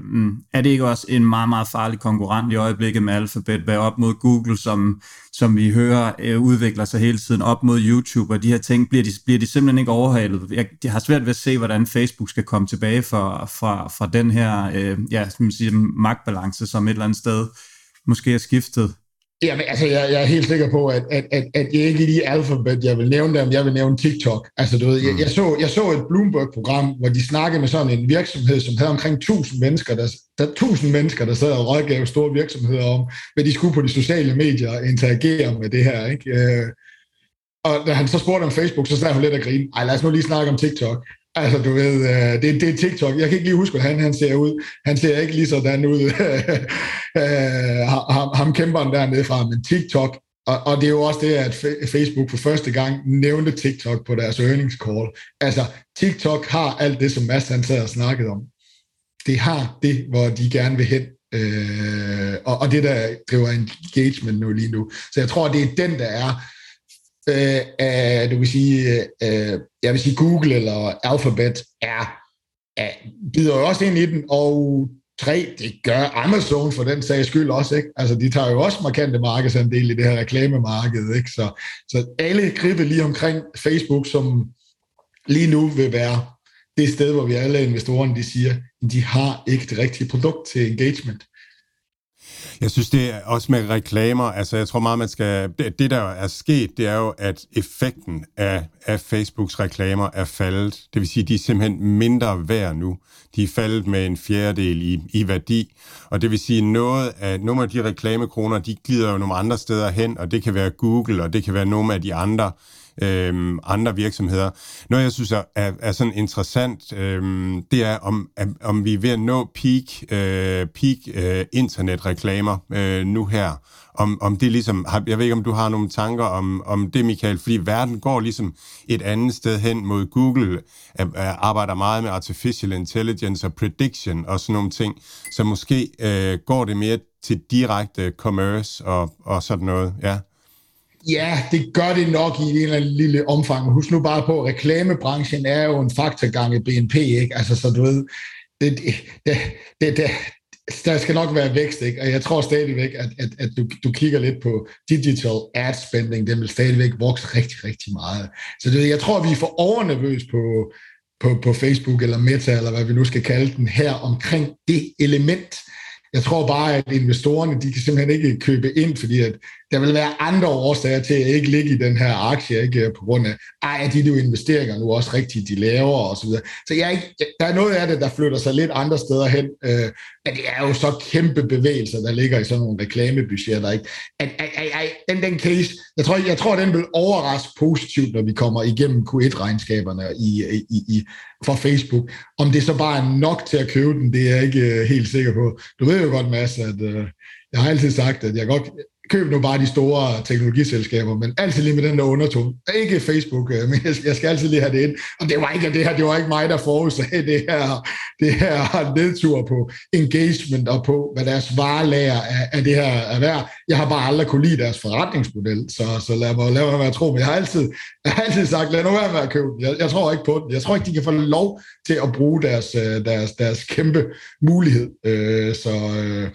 er det ikke også en meget, meget farlig konkurrent i øjeblikket med Alphabet, hvad op mod Google, som, som vi hører øh, udvikler sig hele tiden, op mod YouTube og de her ting, bliver de, bliver de simpelthen ikke overhalet. Jeg, jeg har svært ved at se, hvordan Facebook skal komme tilbage fra, fra, fra den her øh, ja, som siger, magtbalance, som et eller andet sted måske er skiftet. Jamen, altså, jeg, jeg er helt sikker på, at, at, at, at det ikke lige alfabet, jeg vil nævne dem, jeg vil nævne TikTok. Altså, du ved, mm. jeg, jeg, så, jeg så et Bloomberg-program, hvor de snakkede med sådan en virksomhed, som havde omkring 1000 mennesker, der, der 1000 mennesker, der sad og rådgav store virksomheder om, hvad de skulle på de sociale medier interagere med det her. Ikke? Øh, og da han så spurgte om Facebook, så sagde hun lidt at grine. Ej, lad os nu lige snakke om TikTok. Altså, du ved, øh, det, det er TikTok. Jeg kan ikke lige huske, hvordan han ser ud. Han ser ikke lige sådan ud. [LAUGHS] Øh, ham, ham kæmperen dernede fra, men TikTok. Og, og det er jo også det, at Facebook for første gang nævnte TikTok på deres earnings call. Altså, TikTok har alt det, som Mads han sad og snakkede om. Det har det, hvor de gerne vil hen. Øh, og, og det, der driver engagement nu lige nu. Så jeg tror, det er den, der er Øh, øh, du vil sige, øh, øh, jeg vil sige Google eller Alphabet er er, bider jo også ind i den, og tre, det gør Amazon for den sags skyld også, ikke? Altså, de tager jo også markante markedsandel i det her reklamemarked, ikke? Så, så alle griber lige omkring Facebook, som lige nu vil være det sted, hvor vi alle investorerne, de siger, de har ikke det rigtige produkt til engagement. Jeg synes, det er også med reklamer, altså jeg tror meget, man skal, det, det der er sket, det er jo, at effekten af, af Facebooks reklamer er faldet. Det vil sige, de er simpelthen mindre værd nu. De er faldet med en fjerdedel i, i værdi, og det vil sige, noget af, nogle af de reklamekroner, de glider jo nogle andre steder hen, og det kan være Google, og det kan være nogle af de andre øh, andre virksomheder. Noget, jeg synes er, er, er sådan interessant, øh, det er, om, om vi er ved at nå peak, øh, peak øh, internetreklamer øh, nu her. Om, om det ligesom, jeg ved ikke, om du har nogle tanker om, om det, Michael, fordi verden går ligesom et andet sted hen mod Google, er, er, arbejder meget med artificial intelligence og prediction og sådan nogle ting, så måske øh, går det mere til direkte commerce og, og sådan noget, ja. Ja, det gør det nok i en eller anden lille omfang. Husk nu bare på, at reklamebranchen er jo en faktor gange BNP, ikke? Altså, så du ved, det, det, det, det, der skal nok være vækst, ikke? og jeg tror stadigvæk, at, at, at du, du kigger lidt på digital ad spending, den vil stadigvæk vokse rigtig, rigtig meget. Så det, jeg tror, vi er for overnervøs på, på, på Facebook eller Meta, eller hvad vi nu skal kalde den her, omkring det element. Jeg tror bare, at investorerne, de kan simpelthen ikke købe ind, fordi at der vil være andre årsager til at ikke ligge i den her aktie, ikke på grund af, ej, de jo investeringer nu også rigtigt, de laver og så videre. Så jeg, der er noget af det, der flytter sig lidt andre steder hen, øh, men det er jo så kæmpe bevægelser, der ligger i sådan nogle reklamebudgetter, ikke? At, at, at, at, den, den case, jeg tror, jeg tror, den vil overraske positivt, når vi kommer igennem Q1-regnskaberne i, i, i, for Facebook. Om det så bare er nok til at købe den, det er jeg ikke øh, helt sikker på. Du ved jo godt, Mads, at øh, jeg har altid sagt, at jeg godt, køb nu bare de store teknologiselskaber, men altid lige med den der undertone. Ikke Facebook, øh, men jeg skal altid lige have det ind. Og det var ikke det her, det var ikke mig, der forudsagde det her, det her nedtur på engagement og på, hvad deres varelager af, af det her er værd. Jeg har bare aldrig kunne lide deres forretningsmodel, så, så lad mig lad mig være tro. Men jeg har altid, jeg har altid sagt, lad nu være med at købe den. Jeg, jeg tror ikke på den. Jeg tror ikke, de kan få lov til at bruge deres, øh, deres, deres kæmpe mulighed. Øh, så øh,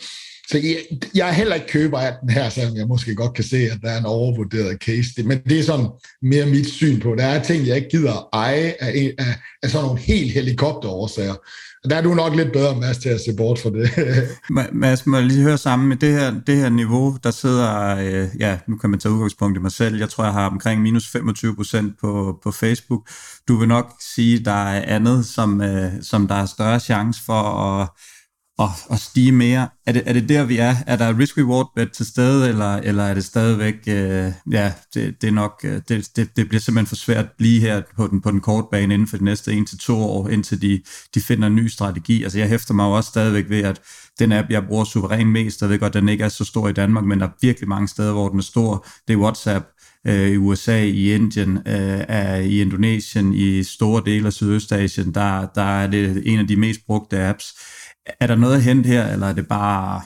så jeg, jeg er heller ikke køber af den her, selvom jeg måske godt kan se, at der er en overvurderet case. Men det er sådan mere mit syn på. Der er ting, jeg ikke gider eje af, af, af sådan nogle helt helikopterårsager. Og der er du nok lidt bedre, Mads, til at se bort for det. [LAUGHS] Mads, må jeg lige høre sammen med det her, det her niveau, der sidder, øh, ja, nu kan man tage udgangspunkt i mig selv, jeg tror, jeg har omkring minus 25 procent på, på Facebook. Du vil nok sige, der er andet, som, øh, som der er større chance for at at, at stige mere. Er det, er det der, vi er? Er der risk-reward bet til stede, eller, eller er det stadigvæk, øh, ja, det, det er nok, øh, det, det, det bliver simpelthen for svært lige her på den, på den korte bane inden for de næste en til to år, indtil de, de finder en ny strategi. Altså jeg hæfter mig jo også stadigvæk ved, at den app, jeg bruger suveræn mest, jeg ved godt, den ikke er så stor i Danmark, men der er virkelig mange steder, hvor den er stor. Det er WhatsApp, øh, i USA, i Indien, øh, er i Indonesien, i store dele af Sydøstasien, der, der er det en af de mest brugte apps er der noget at hente her, eller er det bare,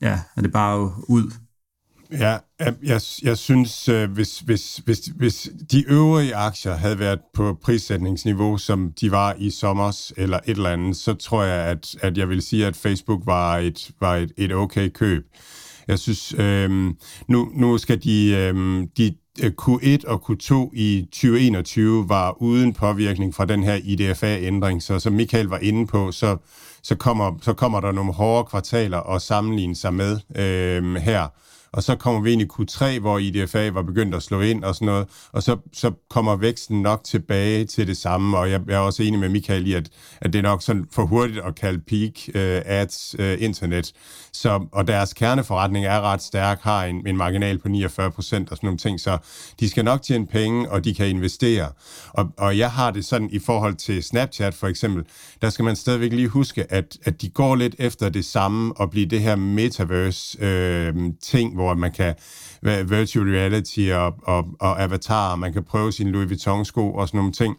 ja, er det bare ud? Ja, jeg, jeg synes, øh, hvis, hvis, hvis, hvis de øvrige aktier havde været på prissætningsniveau, som de var i sommers eller et eller andet, så tror jeg, at, at jeg vil sige, at Facebook var et, var et, et okay køb. Jeg synes, øhm, nu, nu skal de, øhm, de øh, Q1 og Q2 i 2021 var uden påvirkning fra den her IDFA-ændring, så som Michael var inde på, så så kommer, så kommer der nogle hårde kvartaler at sammenligne sig med øh, her. Og så kommer vi ind i Q3, hvor IDFA var begyndt at slå ind og sådan noget, og så, så kommer væksten nok tilbage til det samme, og jeg, jeg er også enig med Michael i, at, at det er nok sådan for hurtigt at kalde peak uh, ads uh, internet. Så, og deres kerneforretning er ret stærk, har en, en marginal på 49 procent og sådan nogle ting, så de skal nok tjene penge, og de kan investere. Og, og jeg har det sådan i forhold til Snapchat for eksempel, der skal man stadigvæk lige huske, at, at de går lidt efter det samme og blive det her metaverse øh, ting, hvor man kan virtual reality og, og, og avatar, man kan prøve sine Louis Vuitton-sko og sådan nogle ting.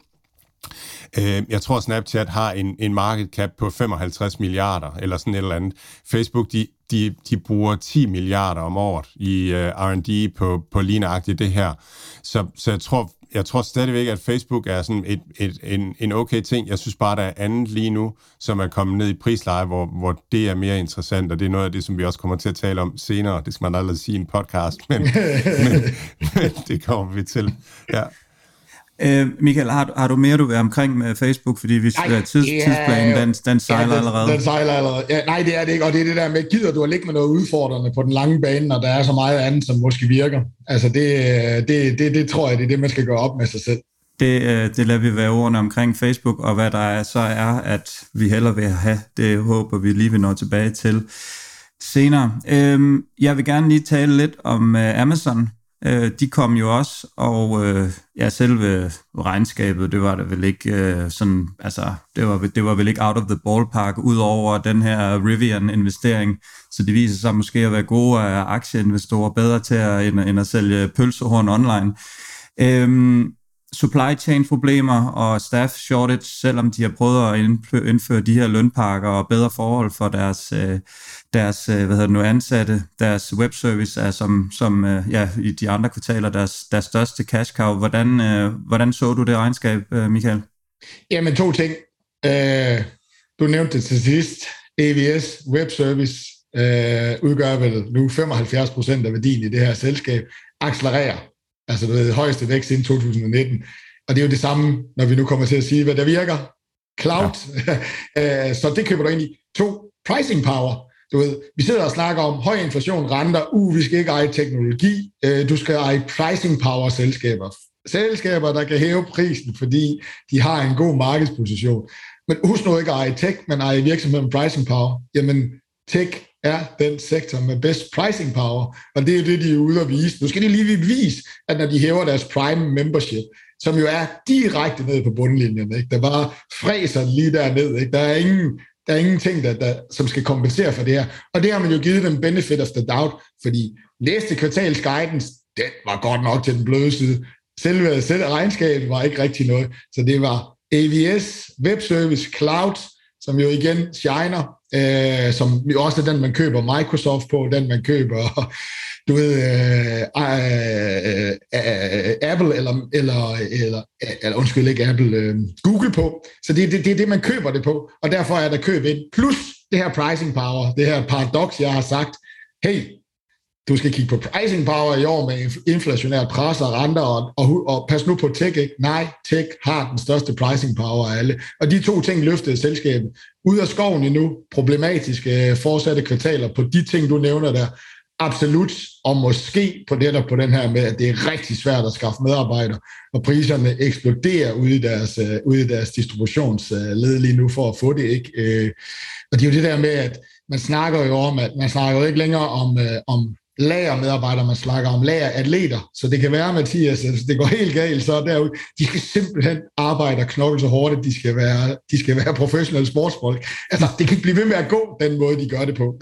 Øh, jeg tror, Snapchat har en, en market cap på 55 milliarder, eller sådan et eller andet. Facebook, de, de, de bruger 10 milliarder om året i øh, R&D på, på lignagtigt det her. Så, så jeg tror, jeg tror stadigvæk, at Facebook er sådan et, et, en, en okay ting. Jeg synes bare, der er andet lige nu, som er kommet ned i prisleje, hvor, hvor det er mere interessant, og det er noget af det, som vi også kommer til at tale om senere. Det skal man aldrig sige i en podcast, men, [LAUGHS] men, men det kommer vi til. Ja. Øh, Michael, har, har du mere, du vil omkring med Facebook? Fordi vi nej, tids, ja, tidsplanen, den, den sejler ja, den, allerede. Den sejler allerede. Ja, nej, det er det ikke. Og det er det der med, gider du at ligge med noget udfordrende på den lange bane, når der er så meget andet, som måske virker? Altså, det, det, det, det tror jeg, det er det, man skal gøre op med sig selv. Det, øh, det lader vi være ordene omkring Facebook, og hvad der er, så er, at vi heller vil have. Det håber vi lige vil nå tilbage til senere. Øhm, jeg vil gerne lige tale lidt om uh, Amazon, Øh, de kom jo også, og øh, ja, selve regnskabet, det var det vel ikke øh, sådan, altså, det var, det var vel ikke out of the ballpark, udover den her Rivian-investering, så det viser sig måske at være gode aktieinvestorer, bedre til at, end, end at sælge pølsehorn online. Øh, supply chain problemer og staff shortage, selvom de har prøvet at indføre de her lønpakker og bedre forhold for deres, øh, deres øh, hvad hedder det nu, ansatte. Deres webservice er som, som øh, ja, i de andre kvartaler deres, deres største cash cow. Hvordan, hvordan så du det regnskab, Michael? Jamen to ting. du nævnte det til sidst. AVS webservice udgør vel nu 75 procent af værdien i det her selskab, accelererer Altså ved, højeste vækst siden 2019. Og det er jo det samme, når vi nu kommer til at sige, hvad der virker. Cloud. Ja. [LAUGHS] Øh, så det køber du ind i. To, pricing power. Du ved, vi sidder og snakker om høj inflation, renter, uh, vi skal ikke eje teknologi, øh, du skal eje pricing power selskaber. Selskaber, der kan hæve prisen, fordi de har en god markedsposition. Men husk nu ikke at eje tech, men eje virksomhed med pricing power. Jamen, tech er den sektor med best pricing power, og det er det, de er ude at vise. Nu skal de lige vise, at når de hæver deres Prime membership, som jo er direkte ned på bundlinjen, ikke? der bare fræser lige derned, ikke? der er ingen, der er ingenting, der, der, som skal kompensere for det her. Og det har man jo givet dem benefit of the doubt, fordi næste kvartals guidance, den var godt nok til den bløde side. Selve, selv regnskabet var ikke rigtig noget, så det var AVS, Web Service, Cloud, som jo igen shiner, øh, som også er den, man køber Microsoft på, den man køber, [LAUGHS] du ved, øh, øh, øh, øh, Apple, eller, eller, eller, eller undskyld ikke Apple, øh, Google på. Så det, det, det er det, man køber det på, og derfor er der køb ind. Plus det her pricing power, det her paradoks, jeg har sagt, hey, du skal kigge på pricing power i år med inflationært pres og renter, og, og, og pas nu på tech, ikke? Nej, tech har den største pricing power af alle. Og de to ting løftede selskabet ud af skoven endnu, problematiske øh, fortsatte kvartaler på de ting, du nævner der, absolut, og måske på det der på den her med, at det er rigtig svært at skaffe medarbejdere, og priserne eksploderer ude i deres, øh, ude i deres distributionsled lige nu for at få det. ikke. Øh, og det er jo det der med, at man snakker jo om, at man snakker jo ikke længere om, øh, om lagermedarbejdere, man snakker om lageratleter. Så det kan være, Mathias, at det går helt galt, så derude, de skal simpelthen arbejde og knokle så hårdt, at de skal være, de skal være professionelle sportsfolk. Altså, det kan ikke blive ved med at gå den måde, de gør det på.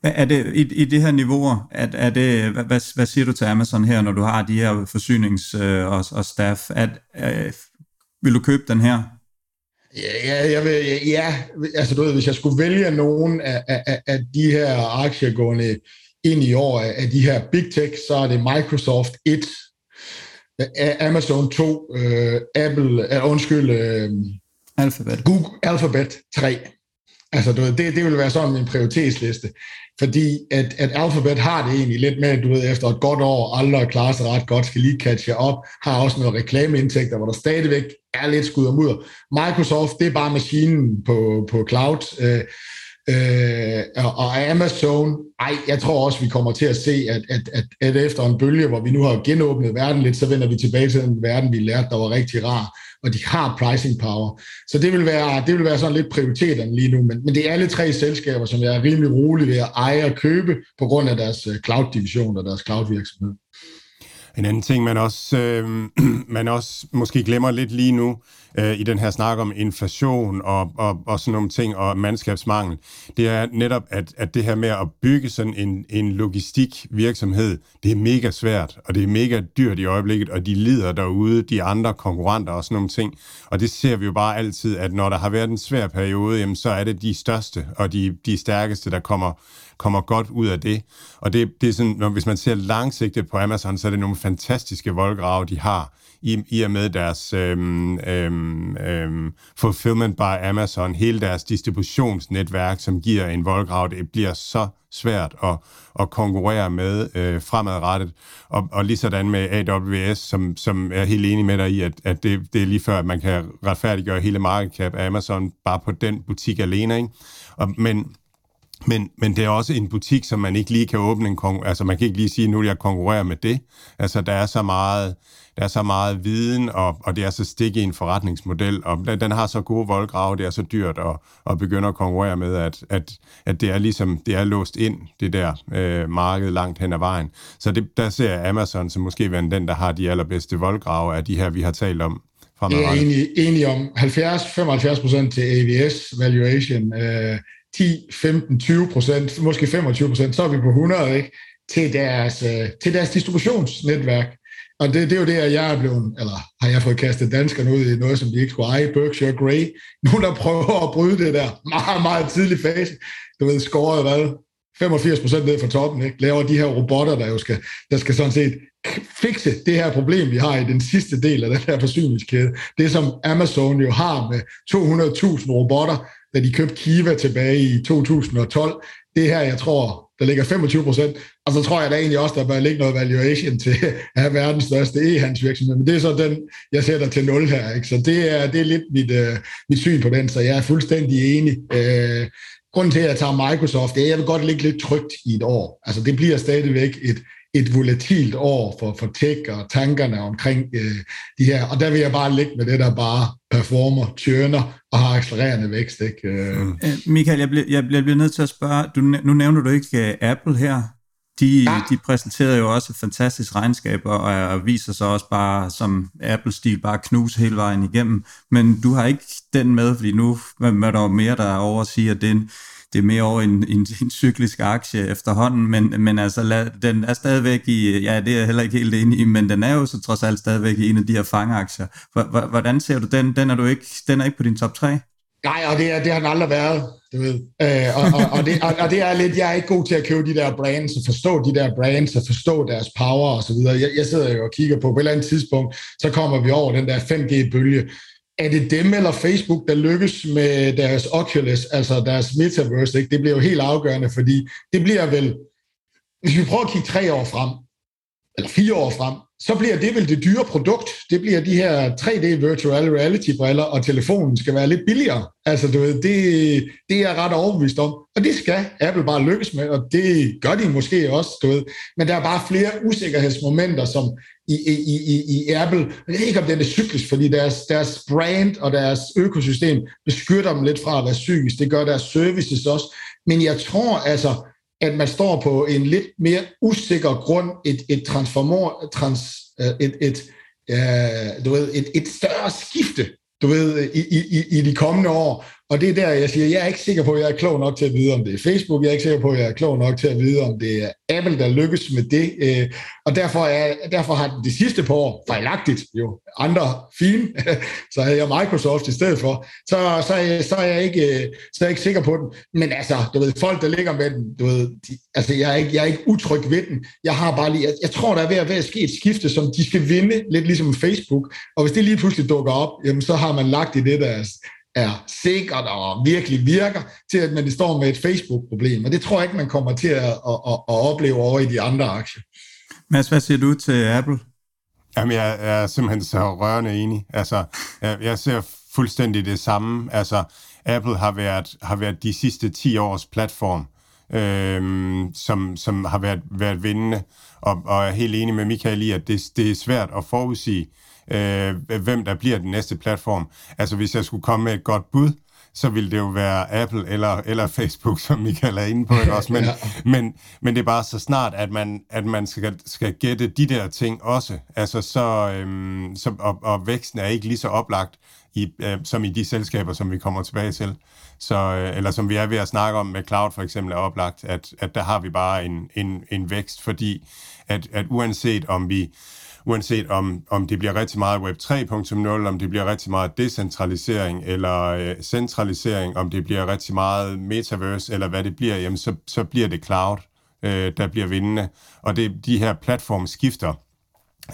Hvad er det i, i det her niveauer? Er, er det, hvad, hvad siger du til Amazon her, når du har de her forsynings- øh, og, og staff? At, øh, vil du købe den her? Ja, jeg vil, ja, altså du ved, hvis jeg skulle vælge nogen af, af, af de her aktier gående ind i år af de her big tech, så er det Microsoft 1, Amazon 2, øh, Apple, uh, undskyld, øh, Alphabet. Google, Alphabet 3. Altså, du ved, det, det vil være sådan min prioritetsliste. Fordi at, at Alphabet har det egentlig lidt med, du ved, efter et godt år, aldrig klarer sig ret godt, skal lige catche op, har også noget reklameindtægter, hvor der stadigvæk er lidt skud og mudder. Microsoft, det er bare maskinen på, på cloud. Øh, Øh, og Amazon, ej, jeg tror også, vi kommer til at se, at, at, at, at efter en bølge, hvor vi nu har genåbnet verden lidt, så vender vi tilbage til den verden, vi lærte, der var rigtig rar, og de har pricing power. Så det vil være, det vil være sådan lidt prioriteterne lige nu, men, men det er alle tre selskaber, som jeg er rimelig rolig ved at eje og købe, på grund af deres øh, cloud-division og deres cloud-virksomhed. En anden ting, man også, øh, [CLEARS THROAT] man også måske glemmer lidt lige nu, øh, i den her snak om inflation og, og, og sådan nogle ting, og mandskabsmangel, det er netop, at, at det her med at bygge sådan en, en logistikvirksomhed, det er mega svært, og det er mega dyrt i øjeblikket, og de lider derude, de andre konkurrenter og sådan nogle ting. Og det ser vi jo bare altid, at når der har været en svær periode, jamen, så er det de største og de, de stærkeste, der kommer kommer godt ud af det. Og det, det er sådan, når, hvis man ser langsigtet på Amazon, så er det nogle fantastiske voldgrave, de har i, i og med deres øhm, øhm, øhm, fulfillment by Amazon, hele deres distributionsnetværk, som giver en voldgrav, det bliver så svært at, at konkurrere med øh, fremadrettet. Og, og lige sådan med AWS, som, som er helt enig med dig i, at, at det, det er lige før, at man kan retfærdiggøre hele market cap af Amazon bare på den butik alene. Ikke? Og, men men, men det er også en butik, som man ikke lige kan åbne en konkurrence. Altså man kan ikke lige sige, nu vil jeg konkurrere med det. Altså der er så meget, der er så meget viden, og, og det er så stik i en forretningsmodel, og den, har så gode voldgrave, det er så dyrt at, at begynde at konkurrere med, at, at, at det er ligesom, det er låst ind, det der øh, marked langt hen ad vejen. Så det, der ser jeg Amazon som måske være den, der har de allerbedste voldgrave af de her, vi har talt om. Jeg er enig, enig om 70-75% til AVS valuation, øh, 10, 15, 20 procent, måske 25 procent, så er vi på 100, ikke? Til deres, øh, til deres distributionsnetværk. Og det, det er jo det, at jeg er blevet, eller har jeg fået kastet danskerne ud i noget, som de ikke skulle eje, Berkshire Grey. Nogen, der prøver at bryde det der meget, meget tidlig fase. Du ved, scoret hvad? 85 procent ned fra toppen, ikke? laver de her robotter, der jo skal, der skal sådan set fikse det her problem, vi har i den sidste del af den her forsyningskæde. Det, som Amazon jo har med 200.000 robotter, da de købte Kiva tilbage i 2012. Det her, jeg tror, der ligger 25 procent, og så tror jeg da egentlig også, der bør ligge noget valuation til at have verdens største e-handelsvirksomhed, men det er så den, jeg sætter til 0 her. Ikke? Så det er, det er lidt mit, øh, mit syn på den, så jeg er fuldstændig enig. Øh, grunden til, at jeg tager Microsoft, det er, at jeg vil godt ligge lidt trygt i et år. Altså det bliver stadigvæk et, et volatilt år for, for tech og tankerne omkring øh, de her. Og der vil jeg bare ligge med det, der bare performer, tjørner og har accelererende vækst. Ikke? Øh. Mm. Øh, Michael, jeg bliver, jeg, bliver nødt til at spørge, du, nu nævner du ikke uh, Apple her. De, ja. de præsenterede jo også et fantastisk regnskab, og, og viser sig også bare som Apple-stil, bare knuse hele vejen igennem. Men du har ikke den med, fordi nu er der jo mere, der er over at sige, at det er en, det er mere over en, en, en cyklisk aktie efterhånden, men, men altså, lad, den er stadigvæk i, ja, det er jeg heller ikke helt enig i, men den er jo så trods alt stadigvæk i en af de her fangaktier. Hvordan ser du den? Den er, du ikke, den er ikke på din top 3? Nej, og det, er, det har den aldrig været, du ved. Øh, og, og, og, det, og, og det er lidt, jeg er ikke god til at købe de der brands, og forstå de der brands, og forstå deres power og så videre. Jeg, jeg sidder jo og kigger på, på et eller andet tidspunkt, så kommer vi over den der 5G-bølge, er det dem eller Facebook, der lykkes med deres Oculus, altså deres metaverse? Ikke? Det bliver jo helt afgørende, fordi det bliver vel, hvis vi prøver at kigge tre år frem, eller fire år frem, så bliver det vel det dyre produkt. Det bliver de her 3D virtual reality briller, og telefonen skal være lidt billigere. Altså, du ved, det, det er jeg ret overbevist om. Og det skal Apple bare lykkes med, og det gør de måske også, du ved. Men der er bare flere usikkerhedsmomenter, som i, i, i, i Apple, jeg ved ikke om det er cyklisk, fordi deres, deres brand og deres økosystem beskytter dem lidt fra at være psykisk. Det gør deres services også. Men jeg tror altså, at man står på en lidt mere usikker grund, et, et transformer, trans, øh, et, et, øh, du ved, et, et større skifte, du ved, i, i, i de kommende år, og det er der, jeg siger, jeg er ikke sikker på, at jeg er klog nok til at vide, om det er Facebook. Jeg er ikke sikker på, at jeg er klog nok til at vide, om det er Apple, der lykkes med det. Øh, og derfor, er, derfor har de sidste par år fejlagtigt jo andre fine, [LAUGHS] så havde jeg Microsoft i stedet for. Så, så, så, er jeg ikke, øh, så er jeg ikke sikker på den. Men altså, du ved, folk, der ligger med den, du ved, de, altså, jeg er, ikke, jeg er ikke utryg ved den. Jeg har bare lige, jeg, jeg tror, der er ved at, ved at ske et skifte, som de skal vinde, lidt ligesom Facebook. Og hvis det lige pludselig dukker op, jamen, så har man lagt i det der er sikkert og virkelig virker, til at man står med et Facebook-problem. Og det tror jeg ikke, man kommer til at, at, at, at opleve over i de andre aktier. Mads, hvad siger du til Apple? Jamen, jeg er simpelthen så rørende enig. Altså, jeg ser fuldstændig det samme. Altså, Apple har været, har været de sidste 10 års platform, øhm, som, som har været, været vindende, og, og er helt enig med Michael i, at det, det er svært at forudsige, øh, hvem der bliver den næste platform. Altså hvis jeg skulle komme med et godt bud, så ville det jo være Apple eller, eller Facebook, som Michael er inde på. Ikke også? Men, [LAUGHS] ja. men, men det er bare så snart, at man, at man skal, skal gætte de der ting også. Altså så, øhm, så, og, og væksten er ikke lige så oplagt i, øh, som i de selskaber, som vi kommer tilbage til. Så, øh, eller som vi er ved at snakke om med cloud for eksempel er oplagt, at, at der har vi bare en, en, en vækst, fordi at, at uanset om vi uanset om, om det bliver rigtig meget Web 3.0, om det bliver rigtig meget decentralisering eller øh, centralisering, om det bliver rigtig meget metaverse, eller hvad det bliver, jamen så, så bliver det cloud, øh, der bliver vindende. Og det de her platformskifter,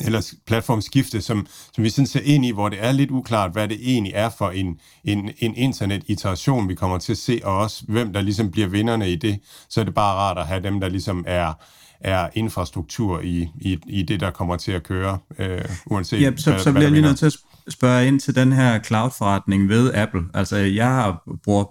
eller platformskifte, som, som vi sådan ser ind i, hvor det er lidt uklart, hvad det egentlig er for en, en, en internet-iteration, vi kommer til at se, og også hvem der ligesom bliver vinderne i det, så er det bare rart at have dem, der ligesom er, er infrastruktur i, i, i det, der kommer til at køre, øh, uanset ja, så, hvad, så bliver jeg lige nødt til at spørge ind til den her cloud-forretning ved Apple. Altså, jeg har brugt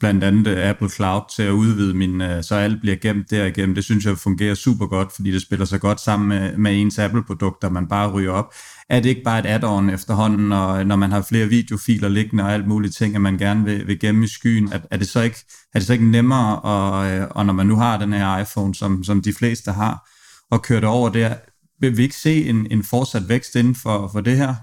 blandt andet øh, Apple Cloud til at udvide min, øh, så alt bliver gemt derigennem. Det synes jeg fungerer super godt, fordi det spiller så godt sammen med, med ens Apple-produkter, man bare ryger op. Er det ikke bare et add-on efterhånden, når, når man har flere videofiler liggende og alt muligt ting, at man gerne vil, vil gemme i skyen? Er, er, det så ikke, er det så ikke nemmere, og, øh, og når man nu har den her iPhone, som, som de fleste har, og køre det over der, vil vi ikke se en, en fortsat vækst inden for, for det her?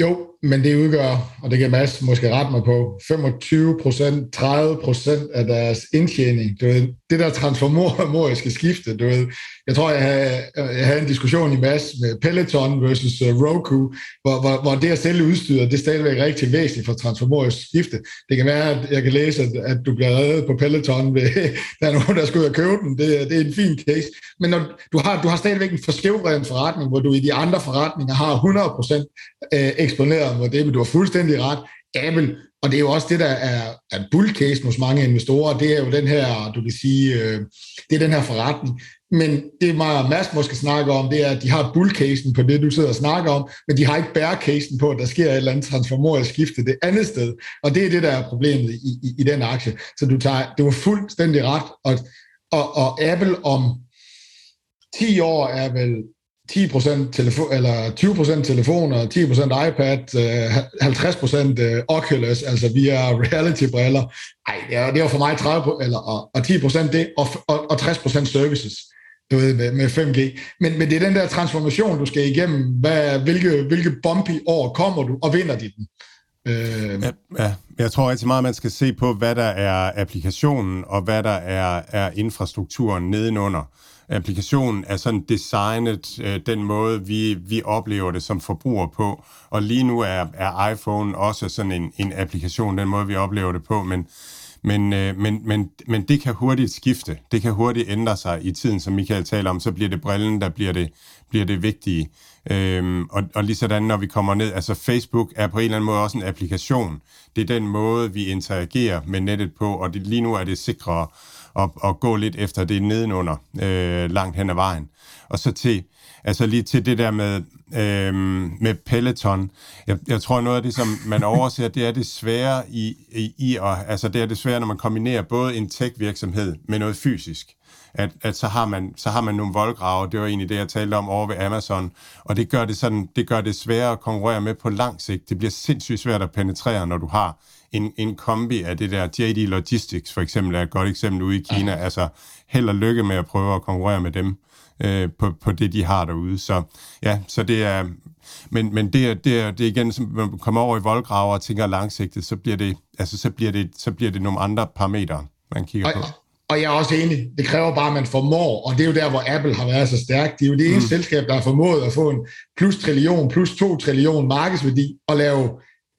Jo, men det udgør, og det kan Mads måske rette mig på, 25 procent, 30 procent af deres indtjening. Du ved, det der transformoriske skifte, du ved, jeg tror, jeg havde, jeg havde en diskussion i Mads med Peloton versus øh, Roku, hvor, hvor, hvor det at sælge udstyret, det er stadigvæk rigtig væsentligt for transformorisk skifte. Det kan være, at jeg kan læse, at, at du bliver reddet på Peloton, ved, [LAUGHS] der er nogen, der skal ud og købe den. Det, det er en fin case. Men når, du, har, du har stadigvæk en forskævret forretning, hvor du i de andre forretninger har 100 procent øh, eksponeret og det, men du har fuldstændig ret. Apple, og det er jo også det, der er, er bullcase hos mange investorer, det er jo den her, du kan sige, øh, det er den her forretning. Men det mig og Mads måske snakker om, det er, at de har bullcasen på det, du sidder og snakker om, men de har ikke bearcasen på, at der sker et eller andet transformorisk skifte det andet sted. Og det er det, der er problemet i, i, i den aktie. Så du tager, det var fuldstændig ret. Og, og, og Apple om 10 år er vel 10% telefon, eller 20% telefoner, 10% iPad, øh, 50% øh, Oculus, altså via reality-briller. Ej, det er, det er for mig 30%, eller, og, og 10% det, og, og, og 60% services du ved, med, med 5G. Men, men det er den der transformation, du skal igennem. Hvad, hvilke, hvilke bumpy år kommer du, og vinder de den? Øh... Ja, ja, jeg tror rigtig meget, man skal se på, hvad der er applikationen, og hvad der er, er infrastrukturen nedenunder applikationen er sådan designet øh, den måde, vi, vi oplever det som forbruger på. Og lige nu er, er iPhone også sådan en, en applikation, den måde, vi oplever det på. Men, men, øh, men, men, men det kan hurtigt skifte. Det kan hurtigt ændre sig i tiden, som Michael taler om. Så bliver det brillen, der bliver det, bliver det vigtige. Øhm, og, og lige sådan, når vi kommer ned, altså Facebook er på en eller anden måde også en applikation. Det er den måde, vi interagerer med nettet på, og det, lige nu er det sikrere og, og gå lidt efter det nedenunder, øh, langt hen ad vejen. Og så til, altså lige til det der med, øh, med Peloton. Jeg, jeg tror, noget af det, som man overser, det er det svære i, i, i at, altså det er det svære, når man kombinerer både en tech-virksomhed med noget fysisk at, at så, har man, så har man nogle voldgrave. Det var egentlig det, jeg talte om over ved Amazon. Og det gør det, sådan, det gør det sværere at konkurrere med på lang sigt. Det bliver sindssygt svært at penetrere, når du har en, en kombi af det der. JD Logistics for eksempel er et godt eksempel ude i Kina. Altså held og lykke med at prøve at konkurrere med dem øh, på, på det, de har derude. Så ja, så det er... Men, men det, er, det, er, det er igen, som man kommer over i voldgraver og tænker langsigtet, så bliver det, altså, så bliver det, så bliver det nogle andre parametre, man kigger på. Og jeg er også enig, det kræver bare, at man formår, og det er jo der, hvor Apple har været så stærk. Det er jo det eneste mm. selskab, der har formået at få en plus trillion, plus to trillion markedsværdi og lave,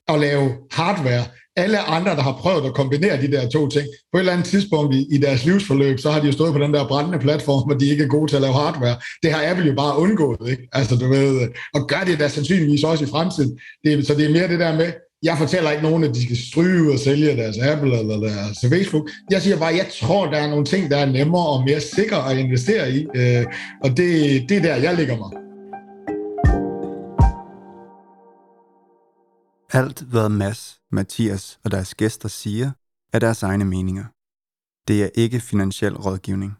og lave hardware. Alle andre, der har prøvet at kombinere de der to ting, på et eller andet tidspunkt i, i deres livsforløb, så har de jo stået på den der brændende platform, hvor de ikke er gode til at lave hardware. Det har Apple jo bare undgået, ikke? Altså, du ved, og gør det da sandsynligvis også i fremtiden. Det, så det er mere det der med, jeg fortæller ikke nogen, at de skal stryge og sælge deres Apple eller deres Facebook. Jeg siger bare, at jeg tror, der er nogle ting, der er nemmere og mere sikre at investere i. Øh, og det, det er der, jeg ligger mig. Alt, hvad Mads, Mathias og deres gæster siger, er deres egne meninger. Det er ikke finansiel rådgivning.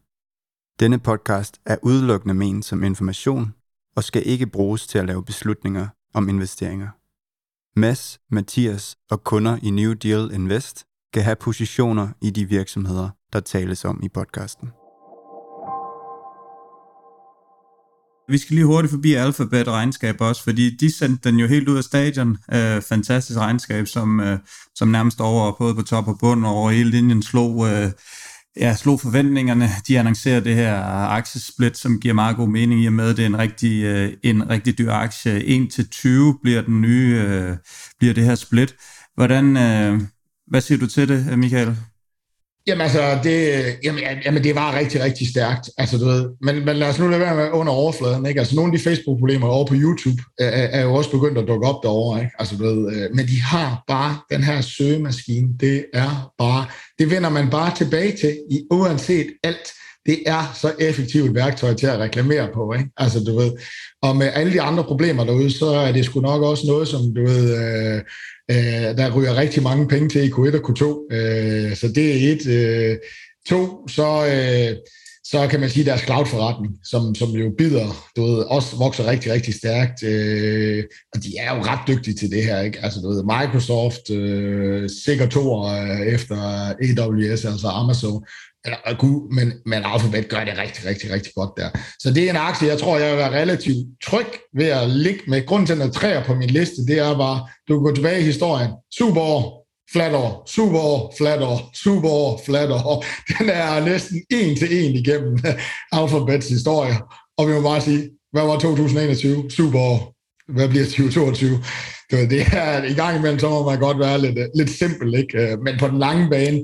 Denne podcast er udelukkende ment som information og skal ikke bruges til at lave beslutninger om investeringer. Mads, Mathias og kunder i New Deal Invest kan have positioner i de virksomheder, der tales om i podcasten. Vi skal lige hurtigt forbi Alphabet regnskab også, fordi de sendte den jo helt ud af stadion. Øh, fantastisk regnskab, som, øh, som nærmest over både på top og bund og over hele linjen slog, øh, ja, slog forventningerne. De annoncerer det her aktiesplit, som giver meget god mening i og med, at det er en rigtig, øh, en rigtig dyr aktie. 1-20 bliver den nye, øh, bliver det her split. Hvordan, øh, hvad siger du til det, Michael? Jamen altså, det, jamen, jamen, det var rigtig, rigtig stærkt. Altså, du ved, men, men lad os nu lade være med under overfladen. Ikke? Altså, nogle af de Facebook-problemer over på YouTube er, er jo også begyndt at dukke op derovre. Ikke? Altså, du ved, øh, men de har bare den her søgemaskine. Det er bare, det vender man bare tilbage til i uanset alt. Det er så effektivt et værktøj til at reklamere på. Ikke? Altså, du ved, og med alle de andre problemer derude, så er det sgu nok også noget, som du ved, øh, Øh, der ryger rigtig mange penge til i Q1 og Q2, øh, så det er et. Øh, to, så, øh, så kan man sige deres cloud-forretning, som, som jo bider, du ved, også vokser rigtig, rigtig stærkt. Øh, og de er jo ret dygtige til det her, ikke? Altså, du ved, Microsoft, øh, sikkert to øh, efter AWS, altså Amazon, eller Gud, men, men Alphabet gør det rigtig, rigtig, rigtig godt der. Så det er en aktie, jeg tror, jeg vil være relativt tryg ved at ligge med. Grunden til, at træer på min liste, det er bare, du kan gå tilbage i historien. Super år, flat år, super år, flat år, super år, flat år. [LAUGHS] Den er næsten en til en igennem [LAUGHS] Alphabets historie. Og vi må bare sige, hvad var 2021? Super år. Hvad bliver 2022? Det er i gang imellem, så må man godt være lidt, lidt simpel, ikke? Øh, men på den lange bane,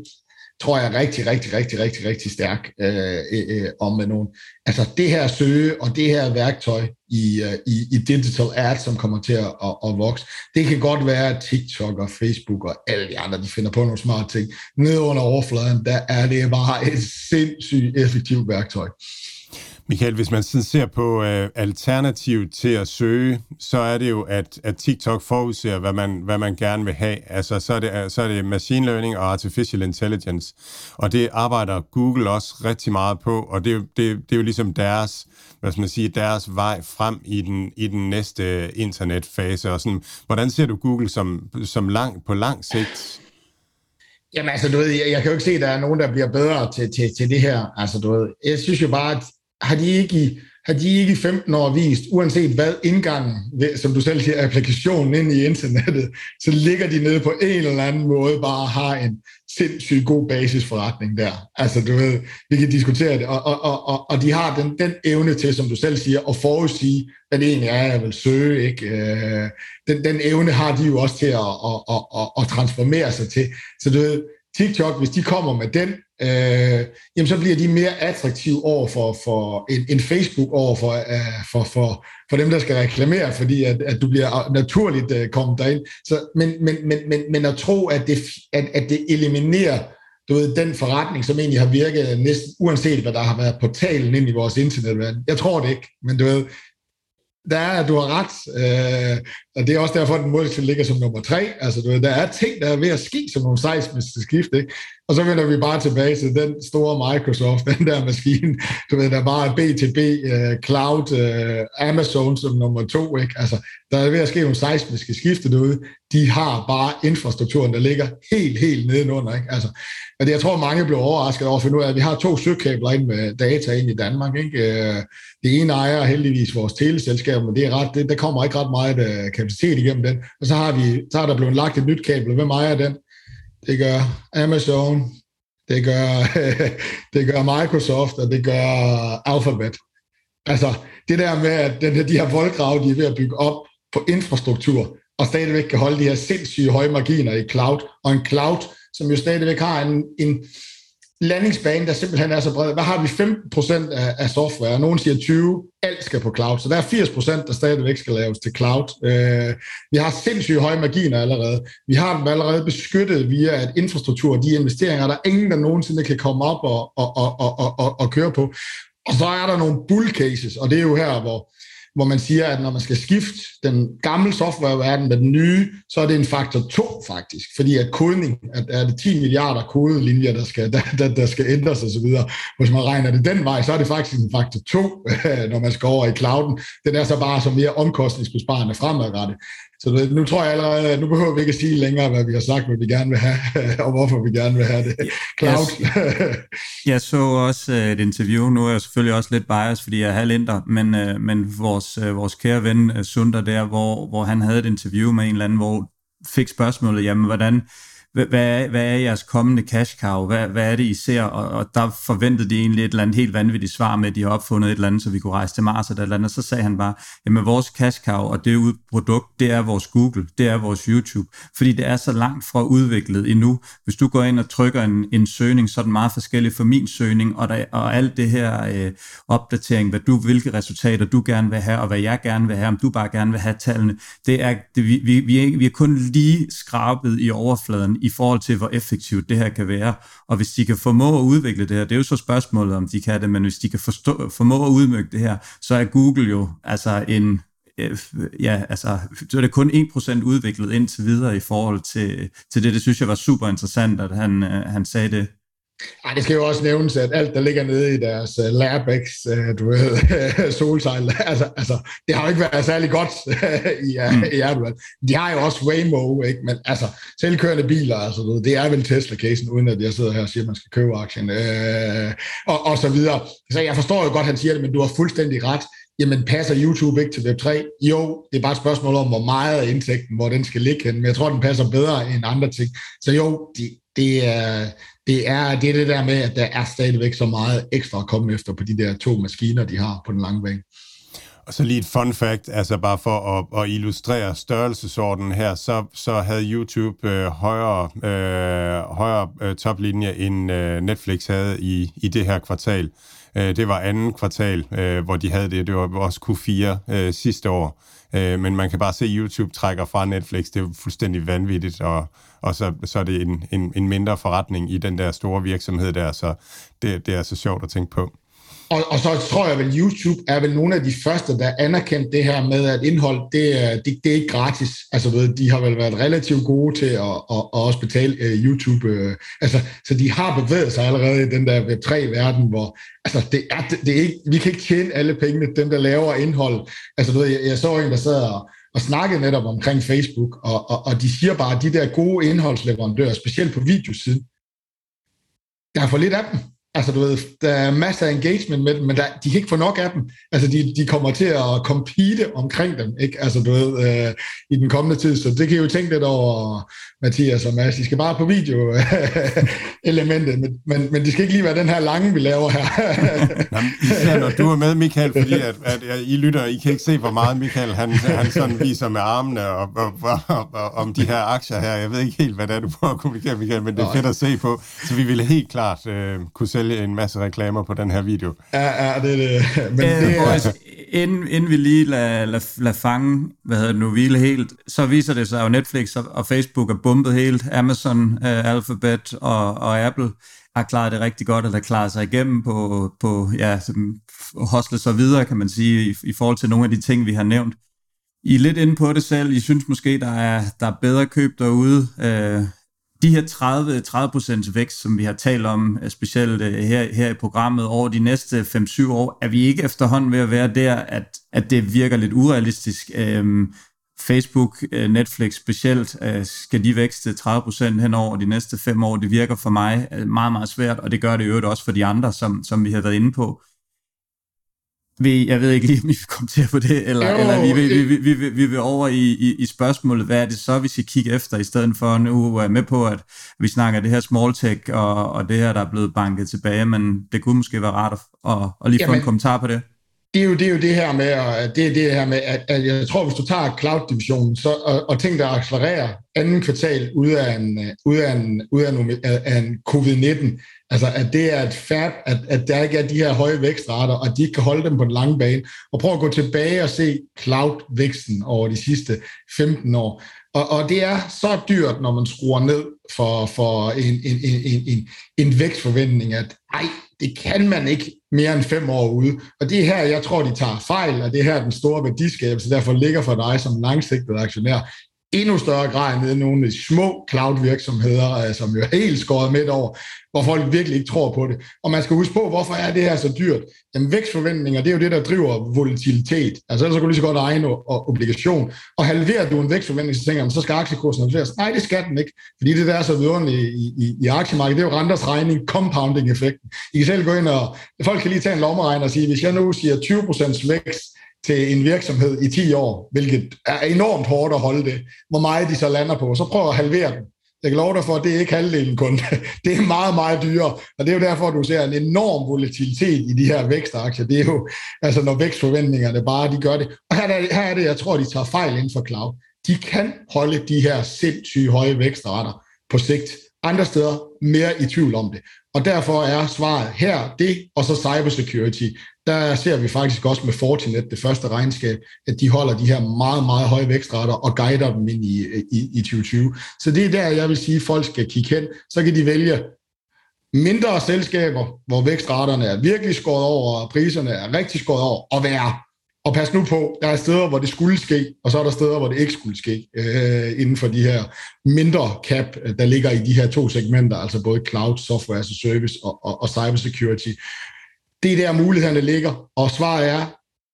tror jeg er rigtig, rigtig, rigtig, rigtig, rigtig stærk øh, øh, øh om med nogen. Altså det her søge og det her værktøj i, øh, i, i digital ads, som kommer til at, at, at vokse, det kan godt være, at TikTok og Facebook og alle de andre, de finder på nogle smarte ting. Nede under overfladen, der er det bare et sindssygt effektivt værktøj. Michael, hvis man sådan ser på øh, alternativ til at søge, så er det jo, at, at TikTok forudser, hvad man, hvad man gerne vil have. Altså, så er, det, så er det machine learning og artificial intelligence. Og det arbejder Google også rigtig meget på, og det, det, det er jo ligesom deres, hvad skal man sige, deres vej frem i den, i den næste øh, internetfase. Og sådan, hvordan ser du Google som, som lang, på lang sigt? Jamen altså, du ved, jeg, jeg kan jo ikke se, at der er nogen, der bliver bedre til, til, til det her. Altså, du ved, jeg synes jo bare, at har de ikke i, har de ikke i 15 år vist, uanset hvad indgangen, som du selv siger, applikationen ind i internettet, så ligger de nede på en eller anden måde bare har en sindssygt god basisforretning der. Altså du ved, vi kan diskutere det, og, og, og, og de har den, den evne til, som du selv siger, at forudsige, hvad det egentlig er, jeg vil søge. Ikke? Øh, den, den evne har de jo også til at, at, at, at, at transformere sig til. Så du ved, TikTok, hvis de kommer med den, øh, jamen så bliver de mere attraktive over for, for en, en Facebook over for, øh, for, for, for dem, der skal reklamere, fordi at, at du bliver naturligt øh, kommet derind. Så, men, men, men, men, men at tro, at det, at, at det eliminerer du ved, den forretning, som egentlig har virket næsten uanset, hvad der har været portalen ind i vores internetverden. Jeg tror det ikke, men du ved, der er, du har ret, øh, og det er også derfor, at den model ligger som nummer tre. Altså, du ved, der er ting, der er ved at ske som nogle seismiske skift, ikke? Og så vender vi bare tilbage til den store Microsoft, [LAUGHS] den der maskine, du ved, der bare er B2B, uh, øh, Cloud, uh, Amazon som nummer to, ikke? Altså, der er ved at ske nogle seismiske skifte derude. De har bare infrastrukturen, der ligger helt, helt nedenunder, ikke? Altså, og det, jeg tror, mange bliver overrasket over, for nu at vi har to søkabler ind med data ind i Danmark, ikke? Øh, det ene ejer heldigvis vores teleselskab, men det er ret, det, der kommer ikke ret meget uh, kapacitet igennem den. Og så har, vi, så har der blevet lagt et nyt kabel. Hvem ejer den? Det gør Amazon, det gør, [LAUGHS] det gør Microsoft, og det gør Alphabet. Altså, det der med, at den, de her voldgrave, de er ved at bygge op på infrastruktur, og stadigvæk kan holde de her sindssyge høje marginer i cloud, og en cloud, som jo stadigvæk har en, en landingsbane, der simpelthen er så bred. Hvad har vi? 15% af, af software. Nogen siger 20. Alt skal på cloud. Så der er 80%, der stadigvæk skal laves til cloud. Øh, vi har sindssygt høje marginer allerede. Vi har dem allerede beskyttet via at infrastruktur, de investeringer, der er ingen, der nogensinde kan komme op og, og, og, og, og, og køre på. Og så er der nogle bull cases, og det er jo her, hvor hvor man siger, at når man skal skifte den gamle softwareverden med den nye, så er det en faktor 2 faktisk, fordi at kodning, at er det 10 milliarder kodelinjer, der skal, der, der, der skal ændres osv. Hvis man regner det den vej, så er det faktisk en faktor 2, [LAUGHS] når man skal over i clouden. Den er så bare så mere omkostningsbesparende fremadrettet. så nu tror jeg allerede, nu behøver vi ikke at sige længere, hvad vi har sagt, hvad vi gerne vil have, [LAUGHS] og hvorfor vi gerne vil have det. Cloud. Jeg, jeg så også øh, et interview, nu er jeg selvfølgelig også lidt bias, fordi jeg er halvinder, men, øh, men vores, øh, vores kære ven øh, Sunder der, hvor, hvor han havde et interview med en eller anden, hvor fik spørgsmålet, jamen hvordan, hvad, hvad, er, hvad er jeres kommende cash cow? Hvad, hvad er det, I ser? Og, og der forventede de egentlig et eller andet helt vanvittigt svar med, at de har opfundet et eller andet, så vi kunne rejse til Mars eller et eller andet. Og så sagde han bare, jamen vores cash cow og det produkt, det er vores Google, det er vores YouTube. Fordi det er så langt fra udviklet endnu. Hvis du går ind og trykker en, en søgning, så er den meget forskellig for min søgning, og, der, og alt det her øh, opdatering, hvad du, hvilke resultater du gerne vil have, og hvad jeg gerne vil have, om du bare gerne vil have tallene, det er, det, vi, vi, vi, er, vi er kun lige skrabet i overfladen i forhold til, hvor effektivt det her kan være. Og hvis de kan formå at udvikle det her, det er jo så spørgsmålet, om de kan det, men hvis de kan forstå, formå at udmygge det her, så er Google jo altså en, øh, ja, altså, så er det kun 1% udviklet indtil videre i forhold til, til det. Det synes jeg var super interessant, at han, øh, han sagde det. Ej, det skal jo også nævnes, at alt, der ligger nede i deres uh, LabX, uh, du ved, [LAUGHS] solsejl, altså, altså, det har jo ikke været særlig godt uh, [LAUGHS] i, uh, mm. i Erdogan. De har jo også Waymo, ikke? men altså, selvkørende biler, altså, det er vel Tesla-casen, uden at jeg sidder her og siger, at man skal købe aktien, uh, og, og så videre. Så jeg forstår jo godt, han siger det, men du har fuldstændig ret. Jamen, passer YouTube ikke til Web3? Jo, det er bare et spørgsmål om, hvor meget af indtægten, hvor den skal ligge hen, men jeg tror, den passer bedre end andre ting. Så jo, de, det er, det er, det er det der med, at der er stadigvæk så meget ekstra at komme efter på de der to maskiner, de har på den lange bane. Og så lige et fun fact, altså bare for at, at illustrere størrelsesordenen her, så, så havde YouTube øh, højere, øh, højere øh, toplinje, end øh, Netflix havde i, i det her kvartal. Øh, det var anden kvartal, øh, hvor de havde det. Det var også Q4 øh, sidste år. Øh, men man kan bare se, at YouTube trækker fra Netflix. Det er fuldstændig vanvittigt, og, og så, så er det en, en, en mindre forretning i den der store virksomhed der, så det, det er så sjovt at tænke på. Og, og så tror jeg vel, YouTube er vel nogle af de første, der anerkendt det her med, at indhold, det er, det, det er ikke gratis. Altså, ved, de har vel været relativt gode til at, at, at også betale uh, YouTube. Uh, altså, så de har bevæget sig allerede i den der Web3-verden, hvor altså, det er, det, det er ikke, vi kan ikke tjene alle pengene, dem der laver indhold. Altså, du ved, jeg, jeg så en, der sad og, og snakkede netop omkring Facebook, og, og, og de siger bare, at de der gode indholdsleverandører, specielt på videosiden, der er for lidt af dem. Altså, du ved, der er masser af engagement med dem, men der, de kan ikke få nok af dem. Altså, de, de kommer til at compete omkring dem, ikke? Altså, du ved, øh, i den kommende tid. Så det kan I jo tænke lidt over, Mathias og Mads. De skal bare på video-elementet, [LAUGHS] men, men, men det skal ikke lige være den her lange, vi laver her. [LAUGHS] Jamen, især når du er med, Michael, fordi at, at, at I lytter, I kan ikke se, hvor meget Michael han, han sådan viser med armene og, og, og, og, om de her aktier her. Jeg ved ikke helt, hvad det er, du prøver at kommunikere, Michael, men det er fedt at se på. Så vi ville helt klart øh, kunne sælge en masse reklamer på den her video. Ja, ja det er det. [LAUGHS] Men øh, det er... inden, inden vi lige lader lad, lad fange, hvad hedder det nu, hvile helt, så viser det sig jo Netflix og, og Facebook er bumpet helt. Amazon, uh, Alphabet og, og Apple har klaret det rigtig godt, og der klarer sig igennem på, på ja, hostle så videre, kan man sige, i, i forhold til nogle af de ting, vi har nævnt. I er lidt inde på det selv. I synes måske, der er, der er bedre køb derude. Uh, de her 30, 30% vækst, som vi har talt om, øh, specielt øh, her, her i programmet, over de næste 5-7 år, er vi ikke efterhånden ved at være der, at, at det virker lidt urealistisk. Øhm, Facebook, øh, Netflix specielt, skal de vækste 30% hen over de næste 5 år. Det virker for mig meget, meget svært, og det gør det jo også for de andre, som, som vi har været inde på. Vi, jeg ved ikke lige, om vi vil kommentere på det, eller, jo, eller vi, vi, vi, vi, vi, vi vil over i, i, i spørgsmålet, hvad er det så, vi skal kigge efter, i stedet for nu er med på, at vi snakker det her small tech, og, og det her, der er blevet banket tilbage, men det kunne måske være rart at, at, at lige få en kommentar på det det er jo det, er jo det her med, at, det er det her med at, at jeg tror, hvis du tager cloud-divisionen så, og, og ting, der accelererer anden kvartal ud af en, ud af en, ud af en, af en covid-19, altså at det er et færd, at, at der ikke er de her høje vækstrater, og de ikke kan holde dem på den lange bane. Og prøv at gå tilbage og se cloud-væksten over de sidste 15 år. Og, og det er så dyrt, når man skruer ned for, for en, en, en, en, en vækstforventning, at ej, det kan man ikke mere end fem år ude. Og det er her, jeg tror, de tager fejl, og det er her, den store værdiskabelse derfor ligger for dig som langsigtet aktionær endnu større grad ned nogle af de små cloud-virksomheder, øh, som jo er helt skåret midt over, hvor folk virkelig ikke tror på det. Og man skal huske på, hvorfor er det her så dyrt? Jamen vækstforventninger, det er jo det, der driver volatilitet. Altså ellers så kan du lige så godt eje en obligation. Og halverer du en vækstforventning, så tænker man, så skal aktiekursen halveres. Nej, det skal den ikke. Fordi det der er så vidunderligt i, i, i aktiemarkedet, det er jo renters regning, compounding-effekten. I kan selv gå ind og, folk kan lige tage en lommeregner og sige, hvis jeg nu siger 20% vækst, til en virksomhed i 10 år, hvilket er enormt hårdt at holde det, hvor meget de så lander på. Så prøv at halvere den. Jeg kan love dig for, at det er ikke halvdelen kun. [LAUGHS] Det er meget, meget dyrere. Og det er jo derfor, at du ser en enorm volatilitet i de her vækstaktier. Det er jo, altså når vækstforventningerne bare, de gør det. Og her er, her er det, jeg tror, de tager fejl inden for cloud. De kan holde de her sindssyge høje vækstrater på sigt. Andre steder mere i tvivl om det. Og derfor er svaret her det, og så cybersecurity der ser vi faktisk også med Fortinet, det første regnskab, at de holder de her meget, meget høje vækstrater og guider dem ind i, i, i 2020. Så det er der, jeg vil sige, at folk skal kigge hen. Så kan de vælge mindre selskaber, hvor vækstraterne er virkelig skåret over, og priserne er rigtig skåret over, og være. Og pas nu på, der er steder, hvor det skulle ske, og så er der steder, hvor det ikke skulle ske, øh, inden for de her mindre cap, øh, der ligger i de her to segmenter, altså både cloud, software as a service og, og, og cybersecurity det er der mulighederne ligger, og svaret er,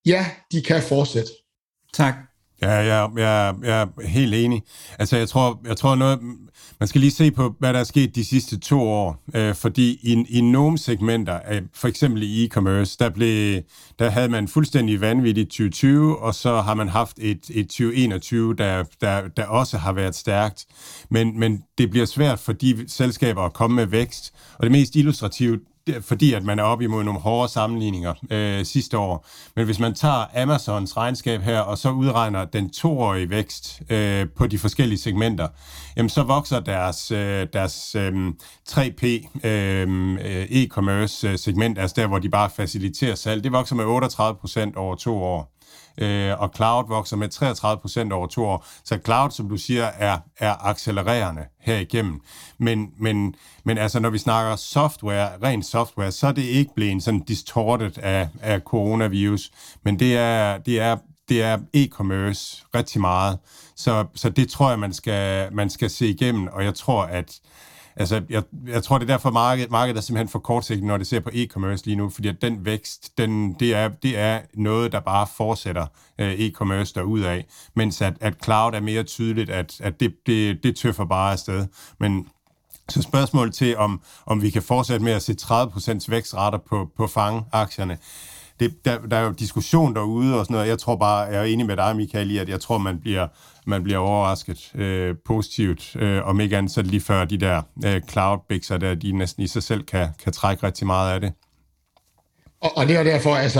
ja, de kan fortsætte. Tak. Ja, jeg, jeg, jeg er helt enig. Altså, jeg tror, jeg tror noget, man skal lige se på, hvad der er sket de sidste to år, øh, fordi i, i nogle segmenter, øh, for eksempel i e-commerce, der, blev, der havde man fuldstændig vanvittigt 2020, og så har man haft et, et 2021, der, der, der også har været stærkt. Men, men det bliver svært for de selskaber at komme med vækst, og det mest illustrative, fordi at man er op imod nogle hårde sammenligninger øh, sidste år. Men hvis man tager Amazons regnskab her, og så udregner den toårige vækst øh, på de forskellige segmenter, jamen så vokser deres, øh, deres øh, 3P øhm, øh, e-commerce øh, segment, altså der, hvor de bare faciliterer salg, det vokser med 38 procent over to år øh, og cloud vokser med 33 procent over to år. Så cloud, som du siger, er, er accelererende her igennem. Men, men, men altså, når vi snakker software, ren software, så er det ikke blevet sådan distorted af, af coronavirus, men det er, det er, det er e-commerce rigtig meget. Så, så det tror jeg, man skal, man skal se igennem, og jeg tror, at Altså, jeg, jeg tror, det er derfor, markedet, markedet er simpelthen for kortsigtet, når det ser på e-commerce lige nu, fordi at den vækst, den, det, er, det er noget, der bare fortsætter øh, e-commerce derudad, mens at, at cloud er mere tydeligt, at, at det, det, det tøffer bare afsted. Men så spørgsmålet til, om, om vi kan fortsætte med at se 30% vækstrater på, på fangeaktierne det, der, der er jo diskussion derude og sådan noget. Jeg tror bare, jeg er enig med dig, Michael, i, at jeg tror, man bliver, man bliver overrasket øh, positivt, øh, om ikke andet så lige før de der øh, cloud der, de næsten i sig selv kan, kan trække rigtig meget af det. Og, og det er derfor, altså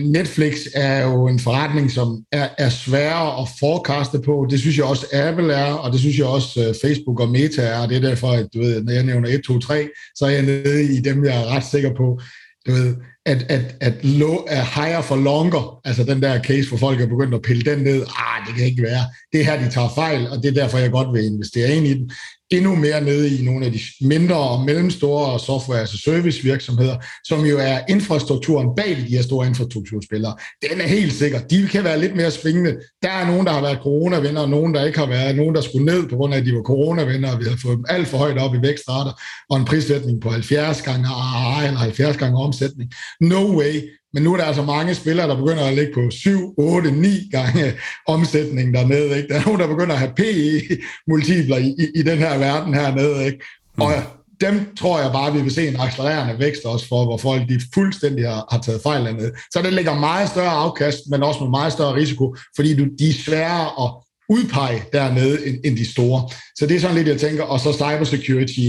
Netflix er jo en forretning, som er, er sværere at forekaste på. Det synes jeg også Apple er, og det synes jeg også øh, Facebook og Meta er. Og det er derfor, at du ved, når jeg nævner 1, 2, 3, så er jeg nede i dem, jeg er ret sikker på. Du ved, at, at, at low er higher for longer, altså den der case, hvor folk er begyndt at pille den ned, ah, det kan ikke være. Det er her, de tager fejl, og det er derfor, jeg godt vil investere ind i den endnu mere nede i nogle af de mindre og mellemstore software as service virksomheder, som jo er infrastrukturen bag de her store infrastrukturspillere. Den er helt sikker. De kan være lidt mere svingende. Der er nogen, der har været coronavenner, og nogen, der ikke har været. Nogen, der skulle ned på grund af, at de var coronavenner, og vi har fået dem alt for højt op i vækstrater, og en prissætning på 70 gange ARA eller 70 gange omsætning. No way. Men nu er der altså mange spillere, der begynder at ligge på 7, 8, 9 gange omsætningen dernede. Ikke? Der er nogen, der begynder at have PE-multipler i, i, i den her verden hernede. Ikke? Mm. Og dem tror jeg bare, vi vil se en accelererende vækst også for, hvor folk de fuldstændig har, har taget fejl dernede. Så det ligger meget større afkast, men også med meget større risiko, fordi du, de er sværere at udpege dernede end, end de store. Så det er sådan lidt, jeg tænker. Og så cybersecurity.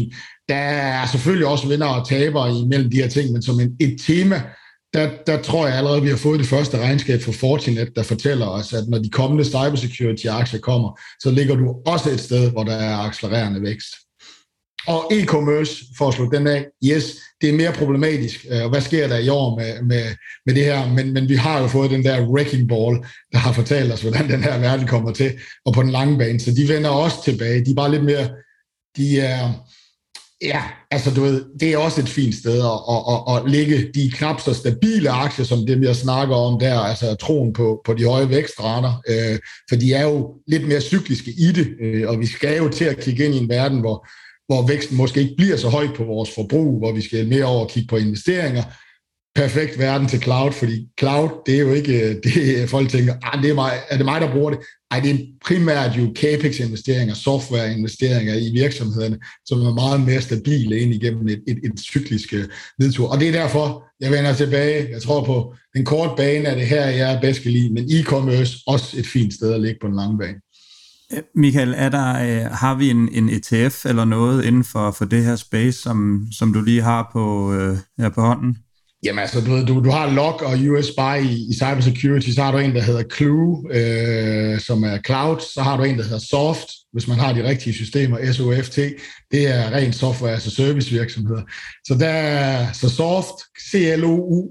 Der er selvfølgelig også vinder og tabere imellem de her ting, men som en, et tema, der, der tror jeg allerede, vi har fået det første regnskab fra Fortinet, der fortæller os, at når de kommende cybersecurity-aktier kommer, så ligger du også et sted, hvor der er accelererende vækst. Og e-commerce, for at slå den af, yes, det er mere problematisk. Og hvad sker der i år med, med, med det her? Men, men vi har jo fået den der wrecking ball, der har fortalt os, hvordan den her verden kommer til, og på den lange bane. Så de vender også tilbage. De er bare lidt mere, de er, Ja, altså du ved, det er også et fint sted at, at, at, at lægge de knap så stabile aktier, som det vi snakker om der, altså troen på, på de høje vækstrater, øh, for de er jo lidt mere cykliske i det, øh, og vi skal jo til at kigge ind i en verden, hvor, hvor væksten måske ikke bliver så høj på vores forbrug, hvor vi skal mere over at kigge på investeringer, perfekt verden til cloud, fordi cloud, det er jo ikke, øh, det folk tænker, ah, det er, mig, er det mig, der bruger det? Ej, det er primært jo CAPEX-investeringer, software-investeringer i virksomhederne, som er meget mere stabile ind igennem et, et, et cyklisk øh, nedtur. Og det er derfor, jeg vender tilbage. Jeg tror på den korte bane er det her, jeg er bedst kan lide, men e-commerce også et fint sted at ligge på den lange bane. Øh, Michael, er der, øh, har vi en, en ETF eller noget inden for, for det her space, som, som du lige har på, øh, her på hånden? Jamen altså, du, du, du har log og US Spy i, i cybersecurity, så har du en, der hedder Clue, øh, som er cloud, så har du en, der hedder Soft, hvis man har de rigtige systemer, SOFT, det er rent software as a service virksomheder. Så der er så Soft, CLOU,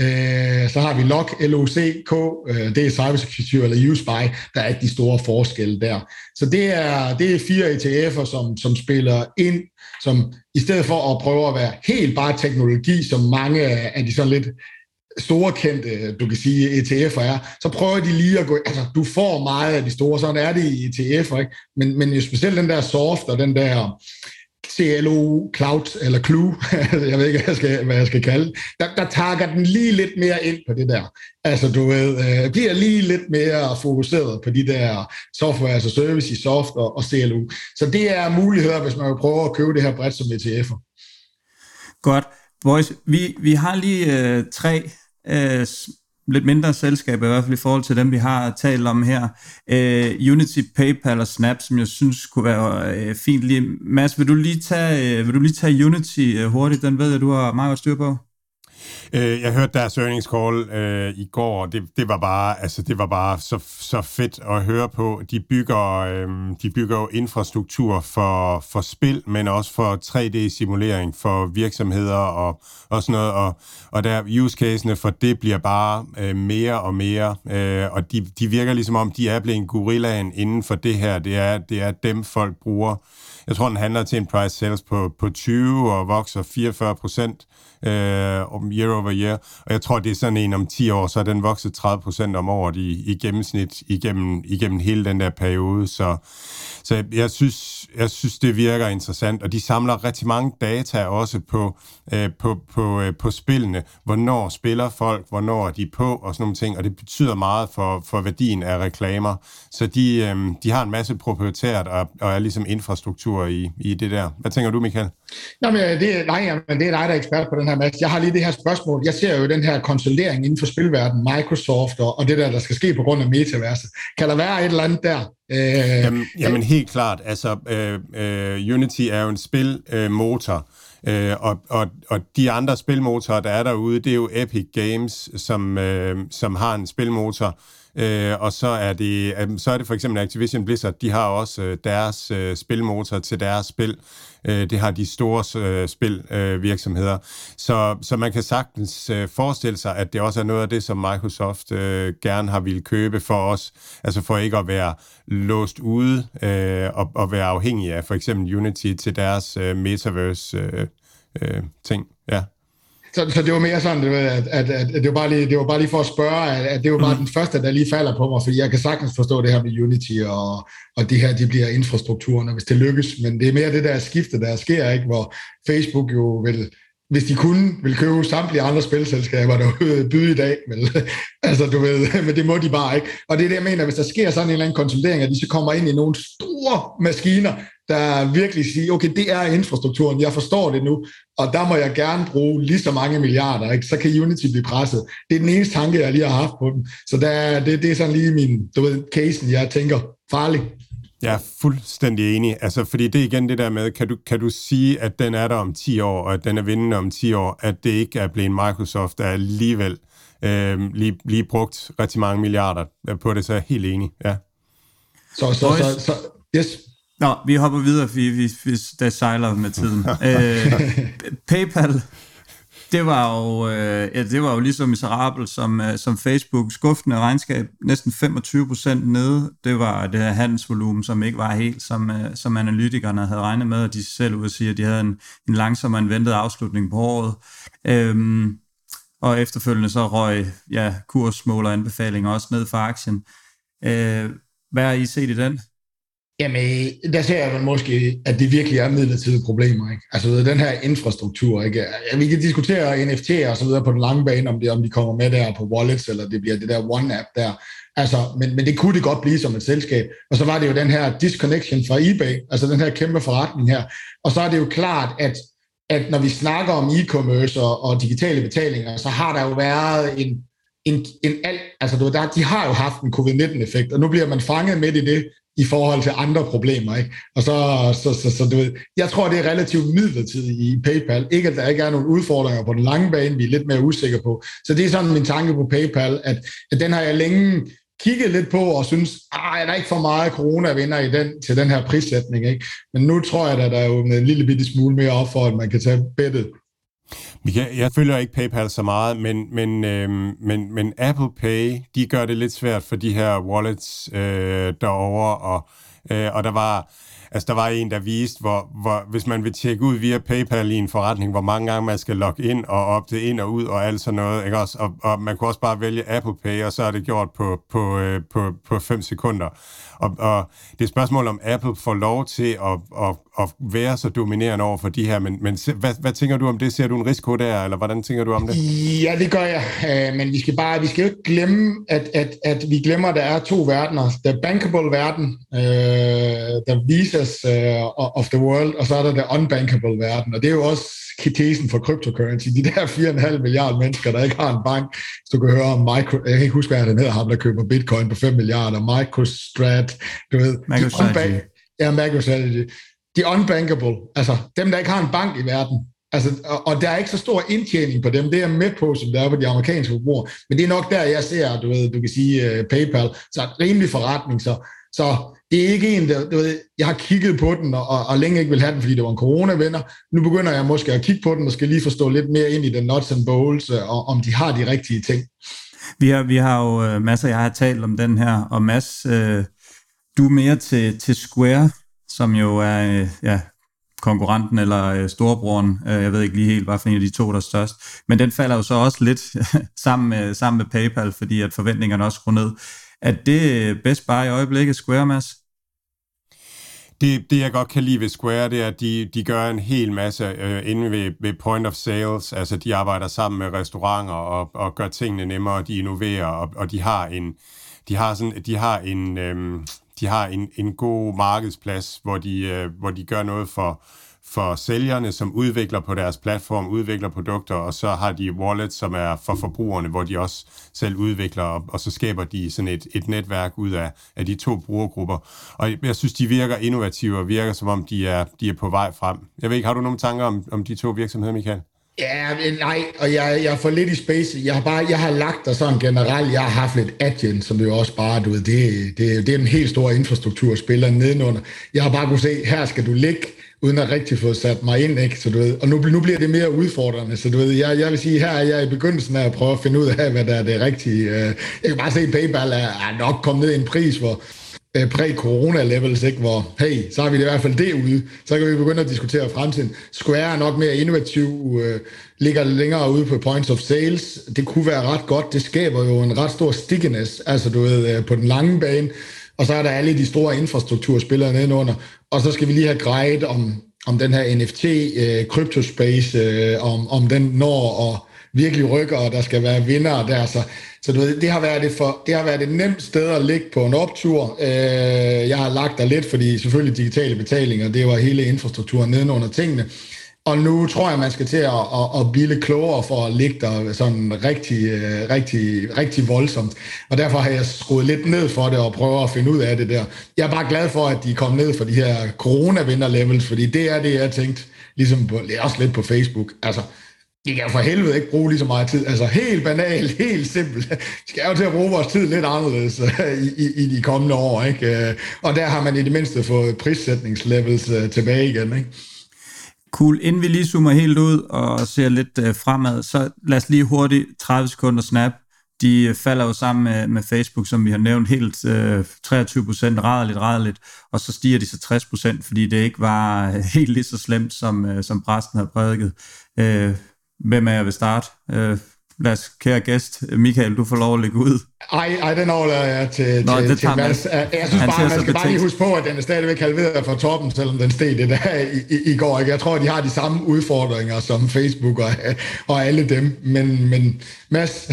øh, så har vi LOC, LOCK, øh, det er cybersecurity eller USPY, der er ikke de store forskelle der. Så det er, det er fire ETF'er, som, som spiller ind som i stedet for at prøve at være helt bare teknologi, som mange af de sådan lidt store kendte, du kan sige, ETF'er er, så prøver de lige at gå, altså du får meget af de store, sådan er det i ETF'er, ikke? Men, men jo specielt den der soft og den der CLO Cloud, eller Clue, [LAUGHS] jeg ved ikke, hvad jeg skal, hvad jeg skal kalde der, der tager den lige lidt mere ind på det der. Altså, du ved, øh, bliver lige lidt mere fokuseret på de der software, altså service i soft og, og CLO. Så det er muligheder, hvis man vil prøve at købe det her bredt som ETF'er. Godt. Boys, vi, vi har lige øh, tre øh, lidt mindre selskaber, i hvert fald i forhold til dem, vi har talt om her. Øh, Unity, PayPal og Snap, som jeg synes kunne være øh, fint lige. Mads, vil du lige tage, øh, vil du lige tage Unity øh, hurtigt? Den ved jeg, du har meget styr på. Øh, jeg hørte deres earnings call øh, i går, og det, det var bare, altså, det var bare så, så fedt at høre på. De bygger, øh, de bygger jo infrastruktur for, for spil, men også for 3D-simulering for virksomheder og, og sådan noget. Og, og der use casene for det bliver bare øh, mere og mere, øh, og de, de virker ligesom om, de er blevet gorillaen inden for det her. Det er, det er dem, folk bruger. Jeg tror, den handler til en price sales på, på 20 og vokser 44 procent øh, year over year. Og jeg tror, det er sådan en om 10 år, så er den vokset 30 procent om året i, i gennemsnit igennem, igennem hele den der periode. Så, så jeg synes, jeg synes, det virker interessant, og de samler rigtig mange data også på, øh, på, på, øh, på spillene. Hvornår spiller folk, hvornår er de på, og sådan nogle ting, og det betyder meget for, for værdien af reklamer. Så de, øh, de har en masse proprietært og, og er ligesom infrastruktur i, i det der. Hvad tænker du, Michael? Nå, men øh, det, nej, men det er dig, der er ekspert på den her masse. Jeg har lige det her spørgsmål. Jeg ser jo den her konsolidering inden for spilverdenen, Microsoft og, og det der, der skal ske på grund af metaverset. Kan der være et eller andet der? Øh, jamen, jamen helt klart. Altså, øh, øh, Unity er jo en spilmotor, øh, og, og, og de andre spilmotorer, der er derude, det er jo Epic Games, som, øh, som har en spilmotor, Øh, og så er, det, øh, så er det for eksempel Activision Blizzard, de har også øh, deres øh, spilmotor til deres spil. Øh, Øh, det har de store øh, spilvirksomheder. Øh, så, så man kan sagtens øh, forestille sig, at det også er noget af det, som Microsoft øh, gerne har ville købe for os. Altså for ikke at være låst ude øh, og, og være afhængig af for eksempel Unity til deres øh, metaverse øh, øh, ting. Ja. Så, så det var mere sådan, at, at, at det, var bare lige, det var bare lige for at spørge, at, at det var bare mm. den første, der lige falder på mig, fordi jeg kan sagtens forstå det her med Unity, og, og det her, de bliver infrastrukturen, hvis det lykkes, men det er mere det der skifte, der sker, ikke, hvor Facebook jo vil, hvis de kunne, vil købe samtlige andre spilselskaber, der byde i dag, vel? [LAUGHS] altså du ved, [LAUGHS] men det må de bare ikke. Og det er det, jeg mener, hvis der sker sådan en eller anden konsolidering, at de så kommer ind i nogle store maskiner, der virkelig siger, okay, det er infrastrukturen, jeg forstår det nu, og der må jeg gerne bruge lige så mange milliarder, ikke? så kan Unity blive presset. Det er den eneste tanke, jeg lige har haft på dem. Så der, det, det er sådan lige min, du ved, casen, jeg tænker, farlig. Jeg er fuldstændig enig. Altså, fordi det er igen det der med, kan du, kan du sige, at den er der om 10 år, og at den er vindende om 10 år, at det ikke er blevet Microsoft, der alligevel øh, lige, lige brugt rigtig mange milliarder på det, så er jeg helt enig. Ja. Så, så, så, så, yes. Nå, vi hopper videre, fordi vi, vi, der sejler med tiden. [LAUGHS] øh, PayPal, Det var jo, øh, ja, det var jo lige så miserabelt som, øh, som Facebook. Skuffende regnskab, næsten 25 procent nede. Det var det her handelsvolumen, som ikke var helt, som, øh, som analytikerne havde regnet med, og de selv ud at sige, at de havde en, en langsom end ventet afslutning på året. Øhm, og efterfølgende så røg ja, kursmåler anbefalinger også ned for aktien. Øh, hvad har I set i den? Jamen, der ser jeg vel måske, at det virkelig er midlertidige problemer. Ikke? Altså den her infrastruktur. Ikke? Vi kan diskutere NFT og så videre på den lange bane, om, det, om de kommer med der på wallets, eller det bliver det der one-app der. Altså, men, men det kunne det godt blive som et selskab. Og så var det jo den her disconnection fra eBay, altså den her kæmpe forretning her. Og så er det jo klart, at, at når vi snakker om e-commerce og, og digitale betalinger, så har der jo været en, en, en alt, altså du, der, de har jo haft en covid-19-effekt, og nu bliver man fanget midt i det, i forhold til andre problemer. Ikke? Og så, så, så, så du ved, jeg tror, det er relativt midlertidigt i PayPal. Ikke, at der ikke er nogen udfordringer på den lange bane, vi er lidt mere usikre på. Så det er sådan min tanke på PayPal, at, at den har jeg længe kigget lidt på og synes, ah, at der er ikke for meget corona-vinder i den, til den her prissætning. Ikke? Men nu tror jeg, at der er jo en lille bitte smule mere op for, at man kan tage bettet jeg, jeg følger ikke PayPal så meget, men, men, øh, men, men Apple Pay, de gør det lidt svært for de her wallets øh, derovre, og, øh, og der var Altså, der var en, der viste, hvor, hvor hvis man vil tjekke ud via PayPal i en forretning, hvor mange gange man skal logge ind og opte ind og ud og alt sådan noget, ikke også? Og, og man kunne også bare vælge Apple Pay, og så er det gjort på, på, øh, på, på 5 sekunder. Og, og det er et spørgsmål, om Apple får lov til at, at, at være så dominerende over for de her, men, men hvad, hvad tænker du om det? Ser du en risiko der, eller hvordan tænker du om det? Ja, det gør jeg, øh, men vi skal bare, vi skal jo ikke glemme, at, at, at vi glemmer, at der er to verdener. Der er bankable verden, øh, der visas uh, øh, of the world, og så er der der unbankable verden, og det er jo også tesen for cryptocurrency. De der 4,5 milliarder mennesker, der ikke har en bank, så du kan høre om micro, jeg kan ikke huske, hvad den hedder, ham der køber bitcoin på 5 milliarder, MicroStrat, du ved. MicroStrategy. Ja, MicroStrategy. De unbankable, altså dem, der ikke har en bank i verden, Altså, og, og der er ikke så stor indtjening på dem, det er jeg med på, som der er på de amerikanske forbrugere, men det er nok der, jeg ser, du ved, du kan sige uh, PayPal, så rimelig forretning, så, så det er ikke en, der, du ved, jeg har kigget på den, og, og længe ikke vil have den, fordi det var en coronavenner. Nu begynder jeg måske at kigge på den, og skal lige forstå lidt mere ind i den nuts and bolts, øh, og om de har de rigtige ting. Vi har, vi har jo øh, masser, jeg har talt om den her, og Mads, øh, du er mere til, til Square, som jo er øh, ja, konkurrenten eller øh, storebroren. Øh, jeg ved ikke lige helt, hvad for en af de to, der er størst. Men den falder jo så også lidt [LAUGHS] sammen, med, sammen med PayPal, fordi at forventningerne også går ned. Er det øh, bedst bare i øjeblikket, Square, Mads? Det, det, jeg godt kan lide ved Square, det er, at de, de gør en hel masse øh, inde ved, ved point of sales. Altså, de arbejder sammen med restauranter og, og gør tingene nemmere, de innoverer, og, og de har en, de har sådan, de har en, øh, de har en, en god markedsplads, hvor de, øh, hvor de gør noget for, for sælgerne, som udvikler på deres platform, udvikler produkter, og så har de wallets, som er for forbrugerne, hvor de også selv udvikler, og, og så skaber de sådan et, et netværk ud af, af de to brugergrupper. Og jeg synes, de virker innovative og virker, som om de er, de er på vej frem. Jeg ved ikke, har du nogle tanker om, om de to virksomheder, Michael? Ja, nej, og jeg, jeg får lidt i space. Jeg har bare, jeg har lagt der sådan generelt, jeg har haft lidt Adyen, som jo også bare, du ved, det, det, det er en helt stor infrastruktur, spiller nedenunder. Jeg har bare kunne se, her skal du ligge, uden at rigtig få sat mig ind, ikke? Så du ved, og nu, nu bliver det mere udfordrende, så du ved, jeg, jeg vil sige, her er jeg i begyndelsen af at prøve at finde ud af, hvad der er det rigtige. Øh, jeg kan bare se, at PayPal er, er nok kommet ned i en pris, hvor øh, præ-corona-levels, ikke? hvor hey, så har vi det i hvert fald det ude. Så kan vi begynde at diskutere fremtiden. Square er nok mere innovativ, øh, ligger længere ude på points of sales. Det kunne være ret godt. Det skaber jo en ret stor stickiness, altså du ved, øh, på den lange bane. Og så er der alle de store infrastrukturspillere nedenunder. Og så skal vi lige have grejet om, om den her NFT, øh, cryptospace, øh, om, om den når og virkelig rykker, og der skal være vinder der. Så, så du ved, det har været det, for, det har været et nemt sted at ligge på en optur. Øh, jeg har lagt der lidt, fordi selvfølgelig digitale betalinger, det var hele infrastrukturen nedenunder tingene. Og nu tror jeg, man skal til at, at, at blive lidt klogere for at ligge der sådan rigtig, øh, rigtig, rigtig voldsomt. Og derfor har jeg skruet lidt ned for det og prøver at finde ud af det der. Jeg er bare glad for, at de kom ned for de her corona-vinder-levels, fordi det er det, jeg tænkte, ligesom på, også lidt på Facebook. Altså, de kan for helvede ikke bruge lige så meget tid. Altså helt banalt, [LAUGHS] helt simpelt. Vi skal jo til at bruge vores tid lidt anderledes øh, i, i, i de kommende år. Ikke? Øh, og der har man i det mindste fået prissætningslevels tilbage igen. Ikke? Cool. Inden vi lige zoomer helt ud og ser lidt øh, fremad, så lad os lige hurtigt 30 sekunder snap. De øh, falder jo sammen med, med Facebook, som vi har nævnt, helt øh, 23 procent, rædeligt, rædeligt, og så stiger de så 60 procent, fordi det ikke var øh, [LAUGHS] helt lige så slemt, som, øh, som præsten havde prædiket. Øh, hvem er jeg vil starte? Øh, lad os, kære gæst, Michael, du får lov at lægge ud. Ej, ej den overlader jeg til, Nå, til, det til Mads. Jeg synes bare, man skal bare lige huske på, at den er stadigvæk halveret fra toppen, selvom den steg det der i, i, i går. Ikke? Jeg tror, de har de samme udfordringer som Facebook og, og alle dem. Men, men Mads...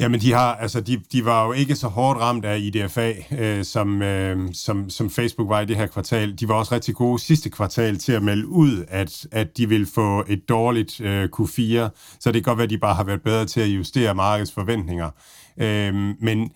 Jamen, de, har, altså, de, de var jo ikke så hårdt ramt af IDFA, øh, som, øh, som, som Facebook var i det her kvartal. De var også rigtig gode sidste kvartal til at melde ud, at, at de vil få et dårligt øh, Q4, så det kan godt være, at de bare har været bedre til at justere markedets forventninger. Øh, men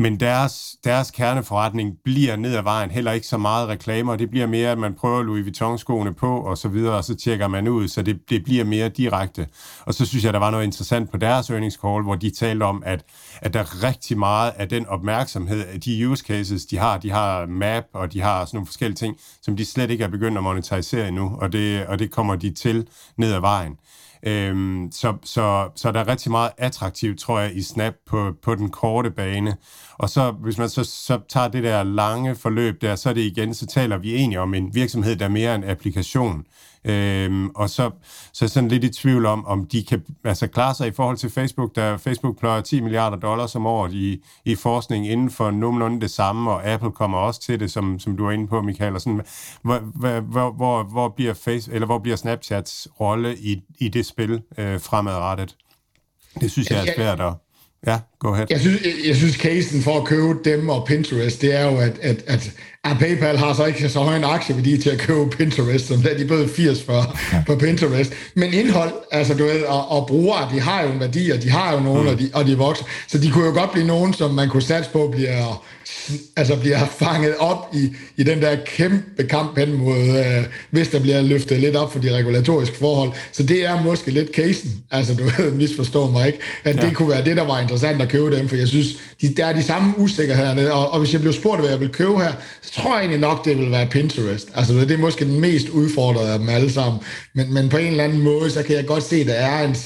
men deres, deres kerneforretning bliver ned ad vejen heller ikke så meget reklamer. Det bliver mere, at man prøver Louis Vuitton-skoene på, og så videre, og så tjekker man ud, så det, det bliver mere direkte. Og så synes jeg, der var noget interessant på deres earnings call, hvor de talte om, at, at der er rigtig meget af den opmærksomhed, de use cases, de har, de har map, og de har sådan nogle forskellige ting, som de slet ikke er begyndt at monetarisere endnu, og det, og det kommer de til ned ad vejen. Øhm, så, så, så der er rigtig meget attraktivt, tror jeg, i Snap på, på den korte bane. Og så, hvis man så, så tager det der lange forløb der, så er det igen, så taler vi egentlig om en virksomhed, der er mere en applikation. Øhm, og så, så er sådan lidt i tvivl om, om de kan altså, klare sig i forhold til Facebook, der Facebook pløjer 10 milliarder dollars om året i, i forskning inden for nogenlunde det samme, og Apple kommer også til det, som, som du er inde på, Michael. Og sådan, hvor, hvor, hvor, hvor, bliver face, eller hvor bliver Snapchats rolle i, i det spil øh, fremadrettet? Det synes jeg er svært at... Ja, go ahead. Jeg synes, jeg, jeg synes casen for at købe dem og Pinterest, det er jo, at, at, at Ja, PayPal har så ikke så høj en aktieværdi til at købe Pinterest, som der de bød 80 for ja. på Pinterest. Men indhold, altså du ved, og, og brugere, de har jo en værdi, og de har jo nogen, mm. og, de, og de vokser. Så de kunne jo godt blive nogen, som man kunne satse på, bliver, altså bliver fanget op i, i den der kæmpe kamp hen mod, øh, hvis der bliver løftet lidt op for de regulatoriske forhold. Så det er måske lidt casen, altså du ved, misforstår mig ikke, at ja. det kunne være det, der var interessant at købe dem, for jeg synes, de, der er de samme usikkerheder, og, og hvis jeg blev spurgt, hvad jeg vil købe her, tror jeg egentlig nok, det vil være Pinterest. Altså, det er måske den mest udfordrede af dem alle sammen. Men, men på en eller anden måde, så kan jeg godt se, at der er en,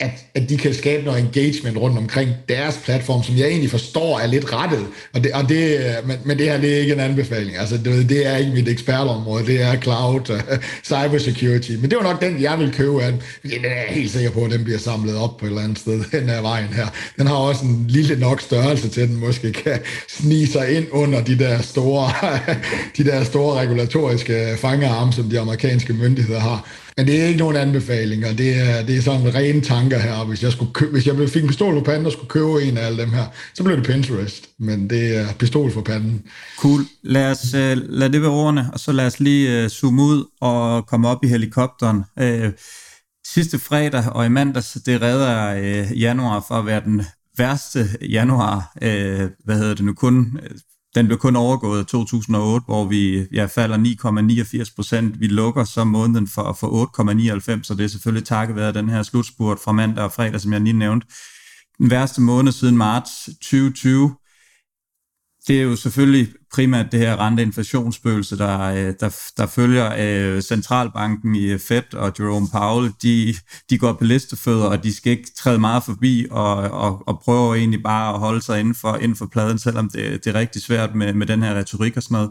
at, at de kan skabe noget engagement rundt omkring deres platform, som jeg egentlig forstår er lidt rettet. Og det, og det, men, men det her det er ikke en anbefaling. Altså, det, det er ikke mit ekspertområde. Det er cloud, uh, cybersecurity. Men det var nok den, jeg vil købe af. Den er jeg helt sikker på, at den bliver samlet op på et eller andet sted, [LAUGHS] den her vejen her. Den har også en lille nok størrelse til, at den måske kan snige sig ind under de der store, [LAUGHS] de der store regulatoriske fangearme, som de amerikanske myndigheder har. Men det er ikke nogen anbefalinger. Det er, det er sådan rene tanker her. Hvis jeg, skulle købe, hvis jeg fik en pistol på panden og skulle købe en af alle dem her, så blev det Pinterest. Men det er pistol for panden. Cool. Lad os uh, lad det være ordene, og så lad os lige uh, zoome ud og komme op i helikopteren. Uh, sidste fredag og i mandags, det redder uh, januar for at være den værste januar, øh, hvad hedder det nu, kun den blev kun overgået i 2008, hvor vi ja, falder 9,89 procent. Vi lukker så måneden for, for 8,99, så det er selvfølgelig takket være den her slutspurt fra mandag og fredag, som jeg lige nævnte. Den værste måned siden marts 2020 det er jo selvfølgelig primært det her renteinflationsspøgelse, der, øh, der, der følger øh, centralbanken i øh, Fed og Jerome Powell. De, de går på listefødder, og de skal ikke træde meget forbi og, og, og prøver egentlig bare at holde sig inden for, inden for pladen, selvom det, det er rigtig svært med, med den her retorik og sådan noget.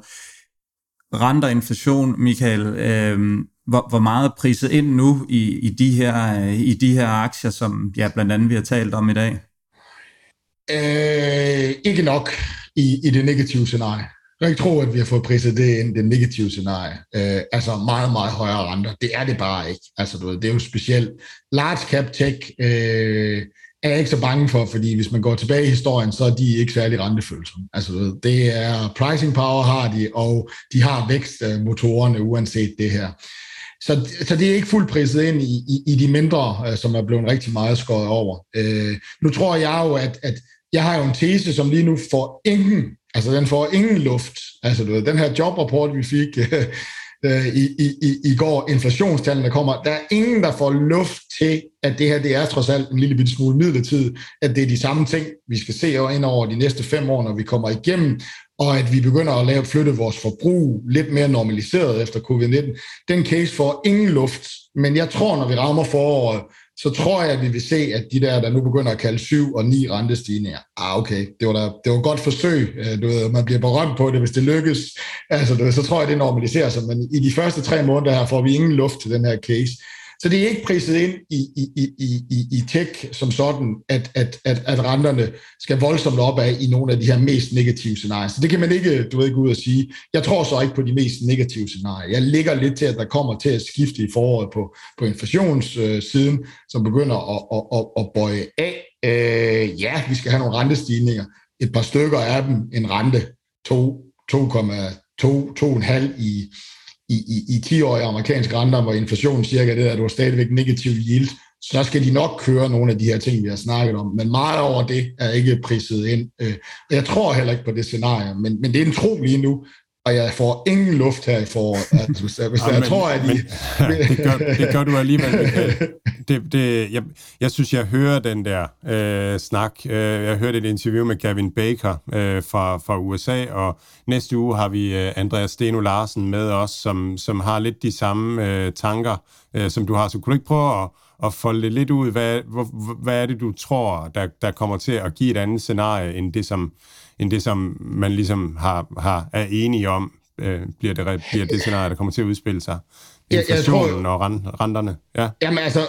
Renter inflation, Michael, øh, hvor, hvor meget priset ind nu i, i, de her, øh, i de her aktier, som ja, blandt andet vi har talt om i dag? Øh, ikke nok i, i det negative scenarie. Jeg kan ikke tro, at vi har fået priset det ind, det negative scenarie. Øh, altså meget, meget højere renter. Det er det bare ikke. Altså, du ved, det er jo specielt. Large cap tech øh, er jeg ikke så bange for, fordi hvis man går tilbage i historien, så er de ikke særlig rentefølsomme. Altså, du ved, det er pricing power har de, og de har vækstmotorerne uanset det her. Så, så det er ikke fuldt priset ind i, i, i de mindre, øh, som er blevet rigtig meget skåret over. Øh, nu tror jeg jo, at, at jeg har jo en tese, som lige nu får ingen, altså den får ingen luft. Altså du ved, den her jobrapport, vi fik [LAUGHS] øh, i, i, i går, inflationstallene kommer. Der er ingen, der får luft til, at det her det er trods alt en lille bitte smule midlertidigt, at det er de samme ting, vi skal se ind over de næste fem år, når vi kommer igennem, og at vi begynder at lave flytte vores forbrug lidt mere normaliseret efter covid-19. Den case får ingen luft, men jeg tror, når vi rammer foråret, så tror jeg, at vi vil se, at de der, der nu begynder at kalde 7 og 9 rentestigninger, ah okay, det var, da, det var et godt forsøg, øh, du ved, man bliver berømt på det, hvis det lykkes, altså, du ved, så tror jeg, det normaliserer sig, men i de første tre måneder her får vi ingen luft til den her case. Så det er ikke priset ind i, i, i, i, i tech som sådan, at, at, at, at renterne skal voldsomt op af i nogle af de her mest negative scenarier. Så det kan man ikke, du ved, ikke ud og sige. Jeg tror så ikke på de mest negative scenarier. Jeg ligger lidt til, at der kommer til at skifte i foråret på, på inflationssiden, som begynder at, at, at, at bøje af. Øh, ja, vi skal have nogle rentestigninger. Et par stykker af dem, en rente 2,5 i i, i, i 10-årige amerikanske renter, hvor inflationen cirka det, der, du har stadigvæk negativ yield, så skal de nok køre nogle af de her ting, vi har snakket om. Men meget over det er ikke priset ind. Øh, jeg tror heller ikke på det scenarie, men, men det er en tro lige nu, og jeg får ingen luft her i foråret. Altså, hvis, hvis ja, jeg men, tror, at de... Men, [LAUGHS] det, gør, det gør du alligevel, Det, det, jeg, jeg synes, jeg hører den der øh, snak. Øh, jeg hørte et interview med Gavin Baker øh, fra, fra USA, og næste uge har vi øh, Andreas Steno Larsen med os, som, som har lidt de samme øh, tanker, øh, som du har. Så kunne du ikke prøve at, at folde det lidt ud? Hvad, hvor, hvad er det, du tror, der, der kommer til at give et andet scenarie, end det, som end det, som man ligesom har, har, er enige om, øh, bliver, det, bliver det scenarie, der kommer til at udspille sig. Inflationen jeg, jeg tror, og renterne. Ja. Jamen altså,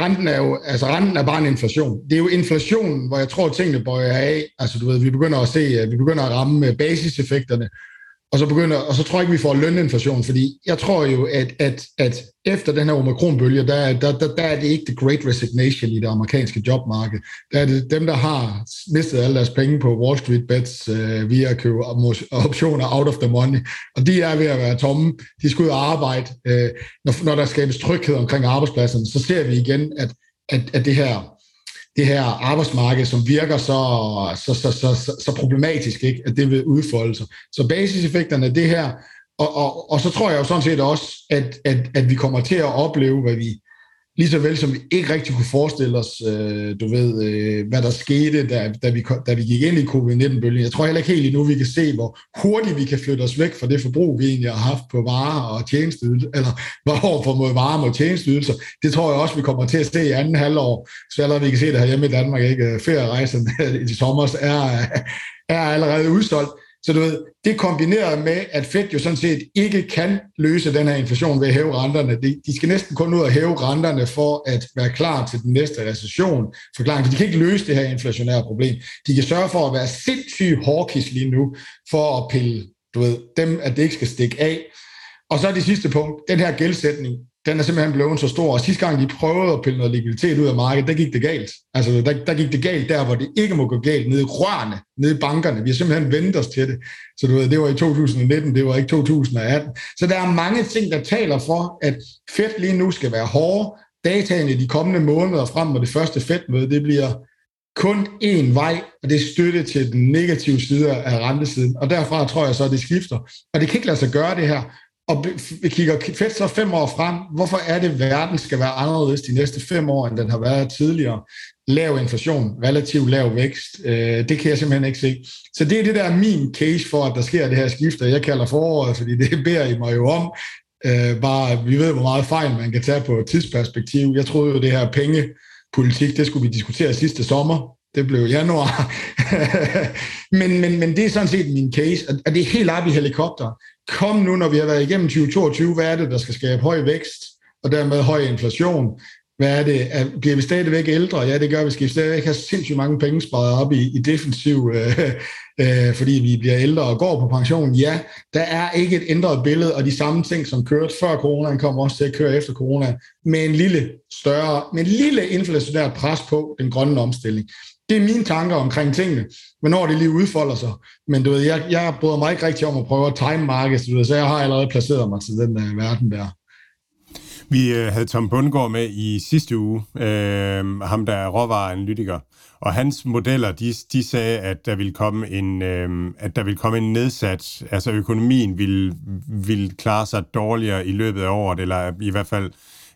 renten er jo altså, renten er bare en inflation. Det er jo inflationen, hvor jeg tror, tingene bøjer af. Altså, du ved, vi begynder at se, vi begynder at ramme basiseffekterne og så begynder, og så tror jeg ikke, vi får løninflation, fordi jeg tror jo, at, at, at efter den her omikronbølge, der, der, der, der er det ikke the great resignation i det amerikanske jobmarked. Der er det dem, der har mistet alle deres penge på Wall Street bets øh, via at købe optioner out of the money, og de er ved at være tomme. De skal ud og arbejde. Øh, når, når der skabes tryghed omkring arbejdspladsen, så ser vi igen, at, at, at det her det her arbejdsmarked, som virker så, så, så, så, så, så problematisk, ikke? at det vil udfolde sig. Så basiseffekterne af det her, og, og, og så tror jeg jo sådan set også, at, at, at vi kommer til at opleve, hvad vi, lige så vel som vi ikke rigtig kunne forestille os, øh, du ved, øh, hvad der skete, da, da, vi, da vi gik ind i covid-19-bølgen. Jeg tror heller ikke helt endnu, vi kan se, hvor hurtigt vi kan flytte os væk fra det forbrug, vi egentlig har haft på varer og tjenesteydelser, eller [LAUGHS] hvor for mod varer og tjenesteydelser. Det tror jeg også, vi kommer til at se i anden halvår, så allerede vi kan se det her hjemme i Danmark, ikke? Ferierejsen [LAUGHS] i sommer er, er allerede udsolgt. Så du ved, det kombineret med, at Fed jo sådan set ikke kan løse den her inflation ved at hæve renterne. De, de skal næsten kun ud og hæve renterne for at være klar til den næste recession. Forklaring, for de kan ikke løse det her inflationære problem. De kan sørge for at være sindssygt hawkish lige nu, for at pille du ved, dem, at det ikke skal stikke af. Og så er det sidste punkt, den her gældsætning, den er simpelthen blevet så stor. Og sidste gang, de prøvede at pille noget likviditet ud af markedet, der gik det galt. Altså, der, der gik det galt der, hvor det ikke må gå galt, nede i rørene, nede i bankerne. Vi har simpelthen vendt os til det. Så du ved, det var i 2019, det var ikke 2018. Så der er mange ting, der taler for, at Fed lige nu skal være hårde. Dataene de kommende måneder frem mod det første Fed-møde, det bliver kun én vej, og det er støtte til den negative side af rentesiden. Og derfra tror jeg så, at det skifter. Og det kan ikke lade sig gøre det her, og vi kigger fedt så fem år frem, hvorfor er det, at verden skal være anderledes de næste fem år, end den har været tidligere? Lav inflation, relativt lav vækst, øh, det kan jeg simpelthen ikke se. Så det er det, der er min case for, at der sker det her skifte. Jeg kalder foråret, fordi det [LAUGHS] beder I mig jo om. Øh, bare, vi ved, hvor meget fejl man kan tage på et tidsperspektiv. Jeg troede jo, det her pengepolitik, det skulle vi diskutere sidste sommer. Det blev januar. [LAUGHS] men, men, men det er sådan set min case, og det er helt op i helikopter kom nu, når vi har været igennem 2022, hvad er det, der skal skabe høj vækst, og dermed høj inflation? Hvad er det? Er, bliver vi stadigvæk ældre? Ja, det gør vi. Skal vi stadigvæk have sindssygt mange penge sparet op i, i defensiv, øh, øh, fordi vi bliver ældre og går på pension? Ja, der er ikke et ændret billede, og de samme ting, som kørte før corona, kommer også til at køre efter corona, med en lille større, med en lille inflationær pres på den grønne omstilling det er mine tanker omkring tingene, hvornår det lige udfolder sig. Men du ved, jeg, jeg bryder mig ikke rigtig om at prøve at time markedet, du ved, så jeg har allerede placeret mig til den uh, verden der. Vi øh, havde Tom Bundgaard med i sidste uge, øh, ham der er råvareanalytiker, og hans modeller, de, de sagde, at der ville komme en, øh, at der ville komme en nedsat, altså økonomien ville, ville klare sig dårligere i løbet af året, eller i hvert fald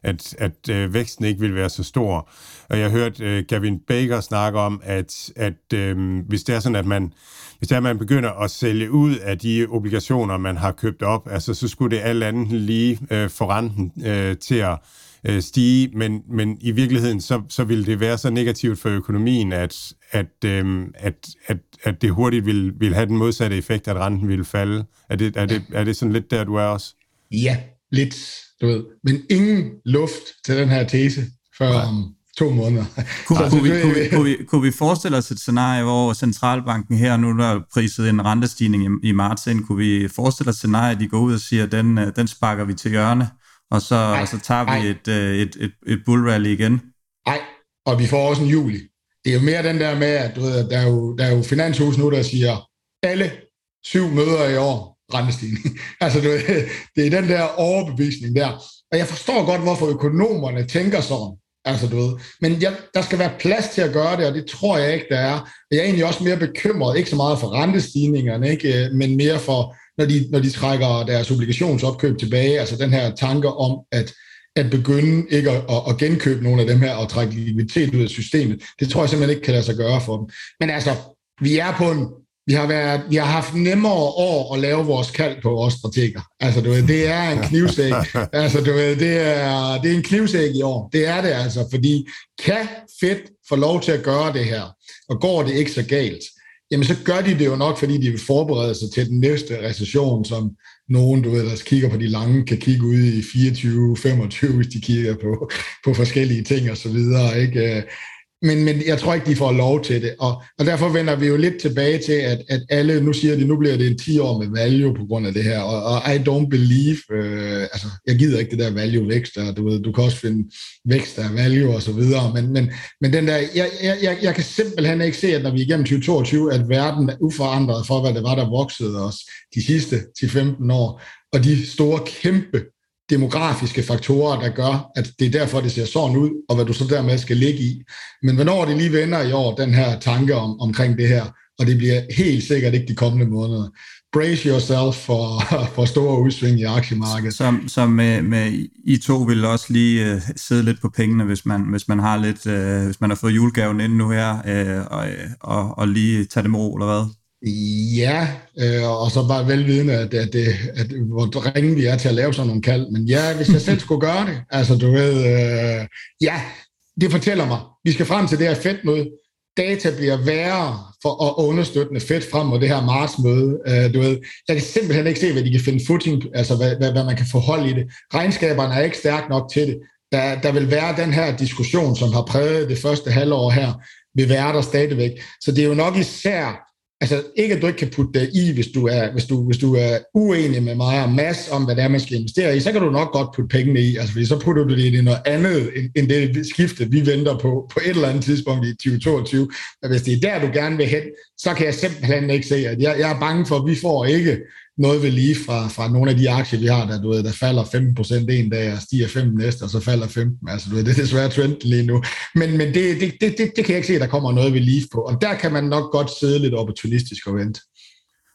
at, at øh, væksten ikke vil være så stor. Og jeg hørte øh, Gavin Baker snakke om, at, at øh, hvis det er sådan, at man hvis det er, at man begynder at sælge ud af de obligationer, man har købt op, altså så skulle det alt andet lige øh, få renten øh, til at øh, stige, men, men i virkeligheden så, så vil det være så negativt for økonomien, at, at, øh, at, at, at det hurtigt vil, vil have den modsatte effekt, at renten vil falde. Er det, er, det, er det sådan lidt der, du er også? Ja, lidt, du ved. Men ingen luft til den her tese før om to måneder. Kunne, kunne, vi, kunne, vi, kunne, vi, kunne vi forestille os et scenarie, hvor centralbanken her, nu der er priset en rentestigning i, i marts ind, kunne vi forestille os et scenarie, at de går ud og siger, at den, øh, den sparker vi til hjørne, og så, ej, og så tager vi et, øh, et, et, et bullrally igen? Nej, og vi får også en juli. Det er jo mere den der med, at du ved, der, er jo, der er jo finanshus nu, der siger, alle syv møder i år, rentestigning. [LAUGHS] altså, du ved, det er den der overbevisning der. Og jeg forstår godt, hvorfor økonomerne tænker sådan. Altså, du ved. Men ja, der skal være plads til at gøre det, og det tror jeg ikke, der er. Og jeg er egentlig også mere bekymret, ikke så meget for rentestigningerne, ikke? Øh, men mere for, når de, når de trækker deres obligationsopkøb tilbage, altså den her tanke om, at at begynde ikke at, at, at genkøbe nogle af dem her og trække likviditet ud af systemet. Det tror jeg simpelthen ikke kan lade sig gøre for dem. Men altså, vi er på en, vi har, været, vi har haft nemmere år at lave vores kald på vores strateger. Altså, du ved, det er en knivsæk. [LAUGHS] altså, du ved, det er, det er en knivsæk i år. Det er det altså, fordi kan fedt få lov til at gøre det her, og går det ikke så galt, jamen så gør de det jo nok, fordi de vil forberede sig til den næste recession, som nogen, du ved, der kigger på de lange, kan kigge ud i 24, 25, hvis de kigger på, på forskellige ting og så videre, ikke? Men, men jeg tror ikke, de får lov til det. Og, og derfor vender vi jo lidt tilbage til, at, at alle, nu siger de, nu bliver det en 10 år med value på grund af det her, og, og I don't believe, øh, altså jeg gider ikke det der value-vækst, og du ved, du kan også finde vækst af value og så videre, men, men, men den der, jeg, jeg, jeg kan simpelthen ikke se, at når vi er igennem 2022, at verden er uforandret for, hvad det var, der voksede os de sidste 10-15 år, og de store, kæmpe demografiske faktorer, der gør, at det er derfor, det ser sådan ud, og hvad du så dermed skal ligge i. Men hvornår det lige vender i år, den her tanke om, omkring det her, og det bliver helt sikkert ikke de kommende måneder. Brace yourself for, [LAUGHS] for store udsving i aktiemarkedet. Som, som med, med I to vil også lige uh, sidde lidt på pengene, hvis man, hvis man har lidt, uh, hvis man har fået julegaven ind nu her, uh, og, og, og lige tage dem ro, eller hvad? Ja, øh, og så bare velvidende, at, at, at, at hvor ringe vi er til at lave sådan nogle kald. Men ja, hvis jeg selv skulle gøre det, altså du ved, øh, ja, det fortæller mig, vi skal frem til det her fedtmøde. Data bliver værre for at understøtte fedt frem mod det her martsmøde. Øh, du ved, jeg kan simpelthen ikke se, hvad de kan finde footing, altså hvad, hvad, hvad man kan få hold i det. Regnskaberne er ikke stærkt nok til det. Der, der vil være den her diskussion, som har præget det første halvår her, vil være der stadigvæk. Så det er jo nok især altså ikke at du ikke kan putte det i, hvis du er, hvis du, hvis du er uenig med mig og Mads om, hvad det er, man skal investere i, så kan du nok godt putte pengene i, altså fordi så putter du det i noget andet, end det skifte, vi venter på, på et eller andet tidspunkt i 2022. Og hvis det er der, du gerne vil hen, så kan jeg simpelthen ikke se, at jeg, jeg er bange for, at vi får ikke noget ved lige fra, fra nogle af de aktier, vi har, der, du ved, der falder 15% en dag og stiger 15 næste, og så falder 15. Altså, du ved, det er desværre trenden lige nu. Men, men det, det, det, det, det kan jeg ikke se, at der kommer noget ved lige på. Og der kan man nok godt sidde lidt opportunistisk og vente.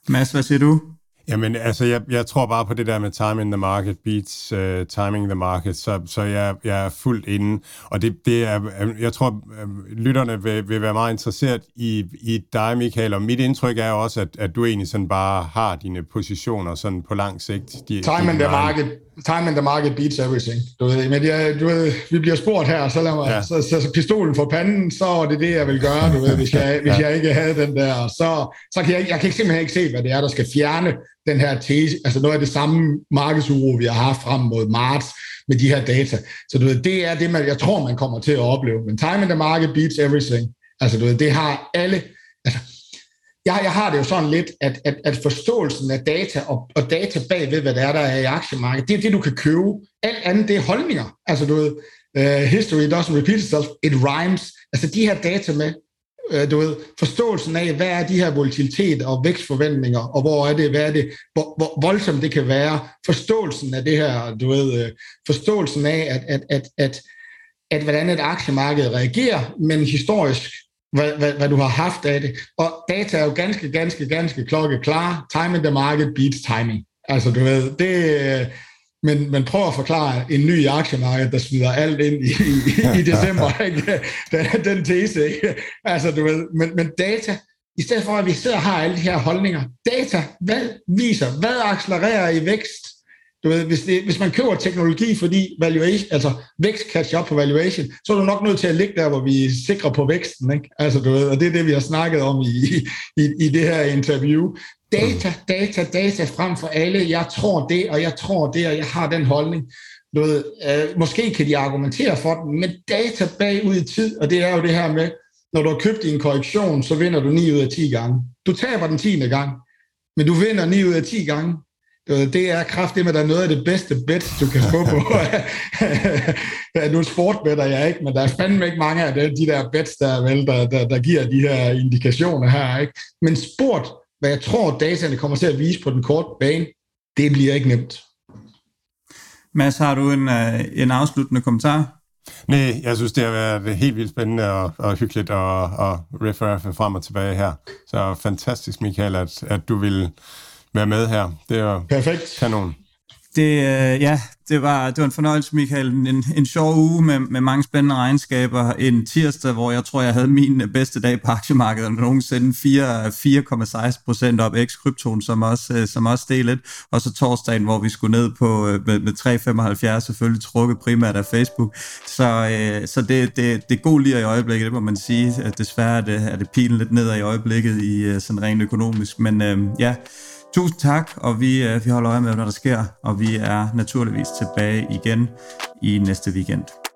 Mads, hvad siger du? Jamen, altså, jeg, jeg tror bare på det der med time in the market beats uh, timing the market, så, så jeg, jeg er fuldt inde. Og det, det er, jeg tror, øh, lytterne vil, vil være meget interesseret i, i dig, Michael, og mit indtryk er også, at, at du egentlig sådan bare har dine positioner sådan på lang sigt. De, time in the market time in the market beats everything. Du ved, men jeg, du ved, vi bliver spurgt her, så lad mig, ja. så, så, så, pistolen for panden, så er det det, jeg vil gøre, du ved, hvis jeg, hvis ja. jeg ikke havde den der. Så, så kan jeg, jeg kan simpelthen ikke se, hvad det er, der skal fjerne den her tese, altså noget af det samme markedsuro, vi har haft frem mod marts med de her data. Så du ved, det er det, man, jeg tror, man kommer til at opleve. Men time in the market beats everything. Altså du ved, det har alle, jeg, jeg har det jo sådan lidt, at, at, at forståelsen af data og, og data bagved, hvad det er, der er i aktiemarkedet, det er det, du kan købe. Alt andet, det er holdninger. Altså du ved, uh, history doesn't repeat itself, it rhymes. Altså de her data med, uh, du ved, forståelsen af, hvad er de her volatilitet og vækstforventninger, og hvor er det, hvad er det, hvor, hvor voldsomt det kan være, forståelsen af det her, du ved, uh, forståelsen af, at, at, at, at, at hvordan et aktiemarked reagerer, men historisk, hvad, hvad, hvad du har haft af det. Og data er jo ganske, ganske, ganske klokke klar. Timing the market beats timing. Altså, du ved, det, men, men prøv at forklare en ny aktiemarked, der smider alt ind i, i, i december. [LAUGHS] Ikke? Den, den tese. Ikke? Altså, du ved, men, men data, i stedet for at vi sidder og har alle de her holdninger, data, hvad viser, hvad accelererer i vækst? Du ved, hvis, det, hvis man køber teknologi, fordi valuation, altså vækst catch up på valuation, så er du nok nødt til at ligge der, hvor vi er sikre på væksten. Ikke? Altså, du ved, og det er det, vi har snakket om i, i, i det her interview. Data, data, data frem for alle. Jeg tror det, og jeg tror det, og jeg har den holdning. Du ved, øh, måske kan de argumentere for den, men data bagud i tid, og det er jo det her med, når du har købt en korrektion, så vinder du 9 ud af 10 gange. Du taber den 10. gang, men du vinder 9 ud af 10 gange. Det er kraftigt, med der er noget af det bedste bet, du kan få på. [LAUGHS] nu sportbetter jeg ikke, men der er fandme ikke mange af de der bets, der, vel, der, der, der giver de her indikationer her. Ikke? Men sport hvad jeg tror, dataene kommer til at vise på den korte bane, det bliver ikke nemt. Mads, har du en, øh, en afsluttende kommentar? Nej, jeg synes, det har været helt vildt spændende og, og hyggeligt at, at referere frem og tilbage her. Så fantastisk, Michael, at, at du vil være med her. Det er Perfekt. kanon. Det, øh, ja, det var, det var en fornøjelse, Michael. En, en sjov uge med, med mange spændende regnskaber. En tirsdag, hvor jeg tror, jeg havde min bedste dag på aktiemarkedet nogensinde. 4,6 procent op x krypton som også, øh, som også steg lidt. Og så torsdagen, hvor vi skulle ned på øh, med, med 3,75, selvfølgelig trukket primært af Facebook. Så, øh, så det, det, det er god lige i øjeblikket, det må man sige. Desværre er det, er det pilen lidt ned i øjeblikket i sådan rent økonomisk. Men øh, ja, Tusind tak, og vi, øh, vi holder øje med, hvad der sker, og vi er naturligvis tilbage igen i næste weekend.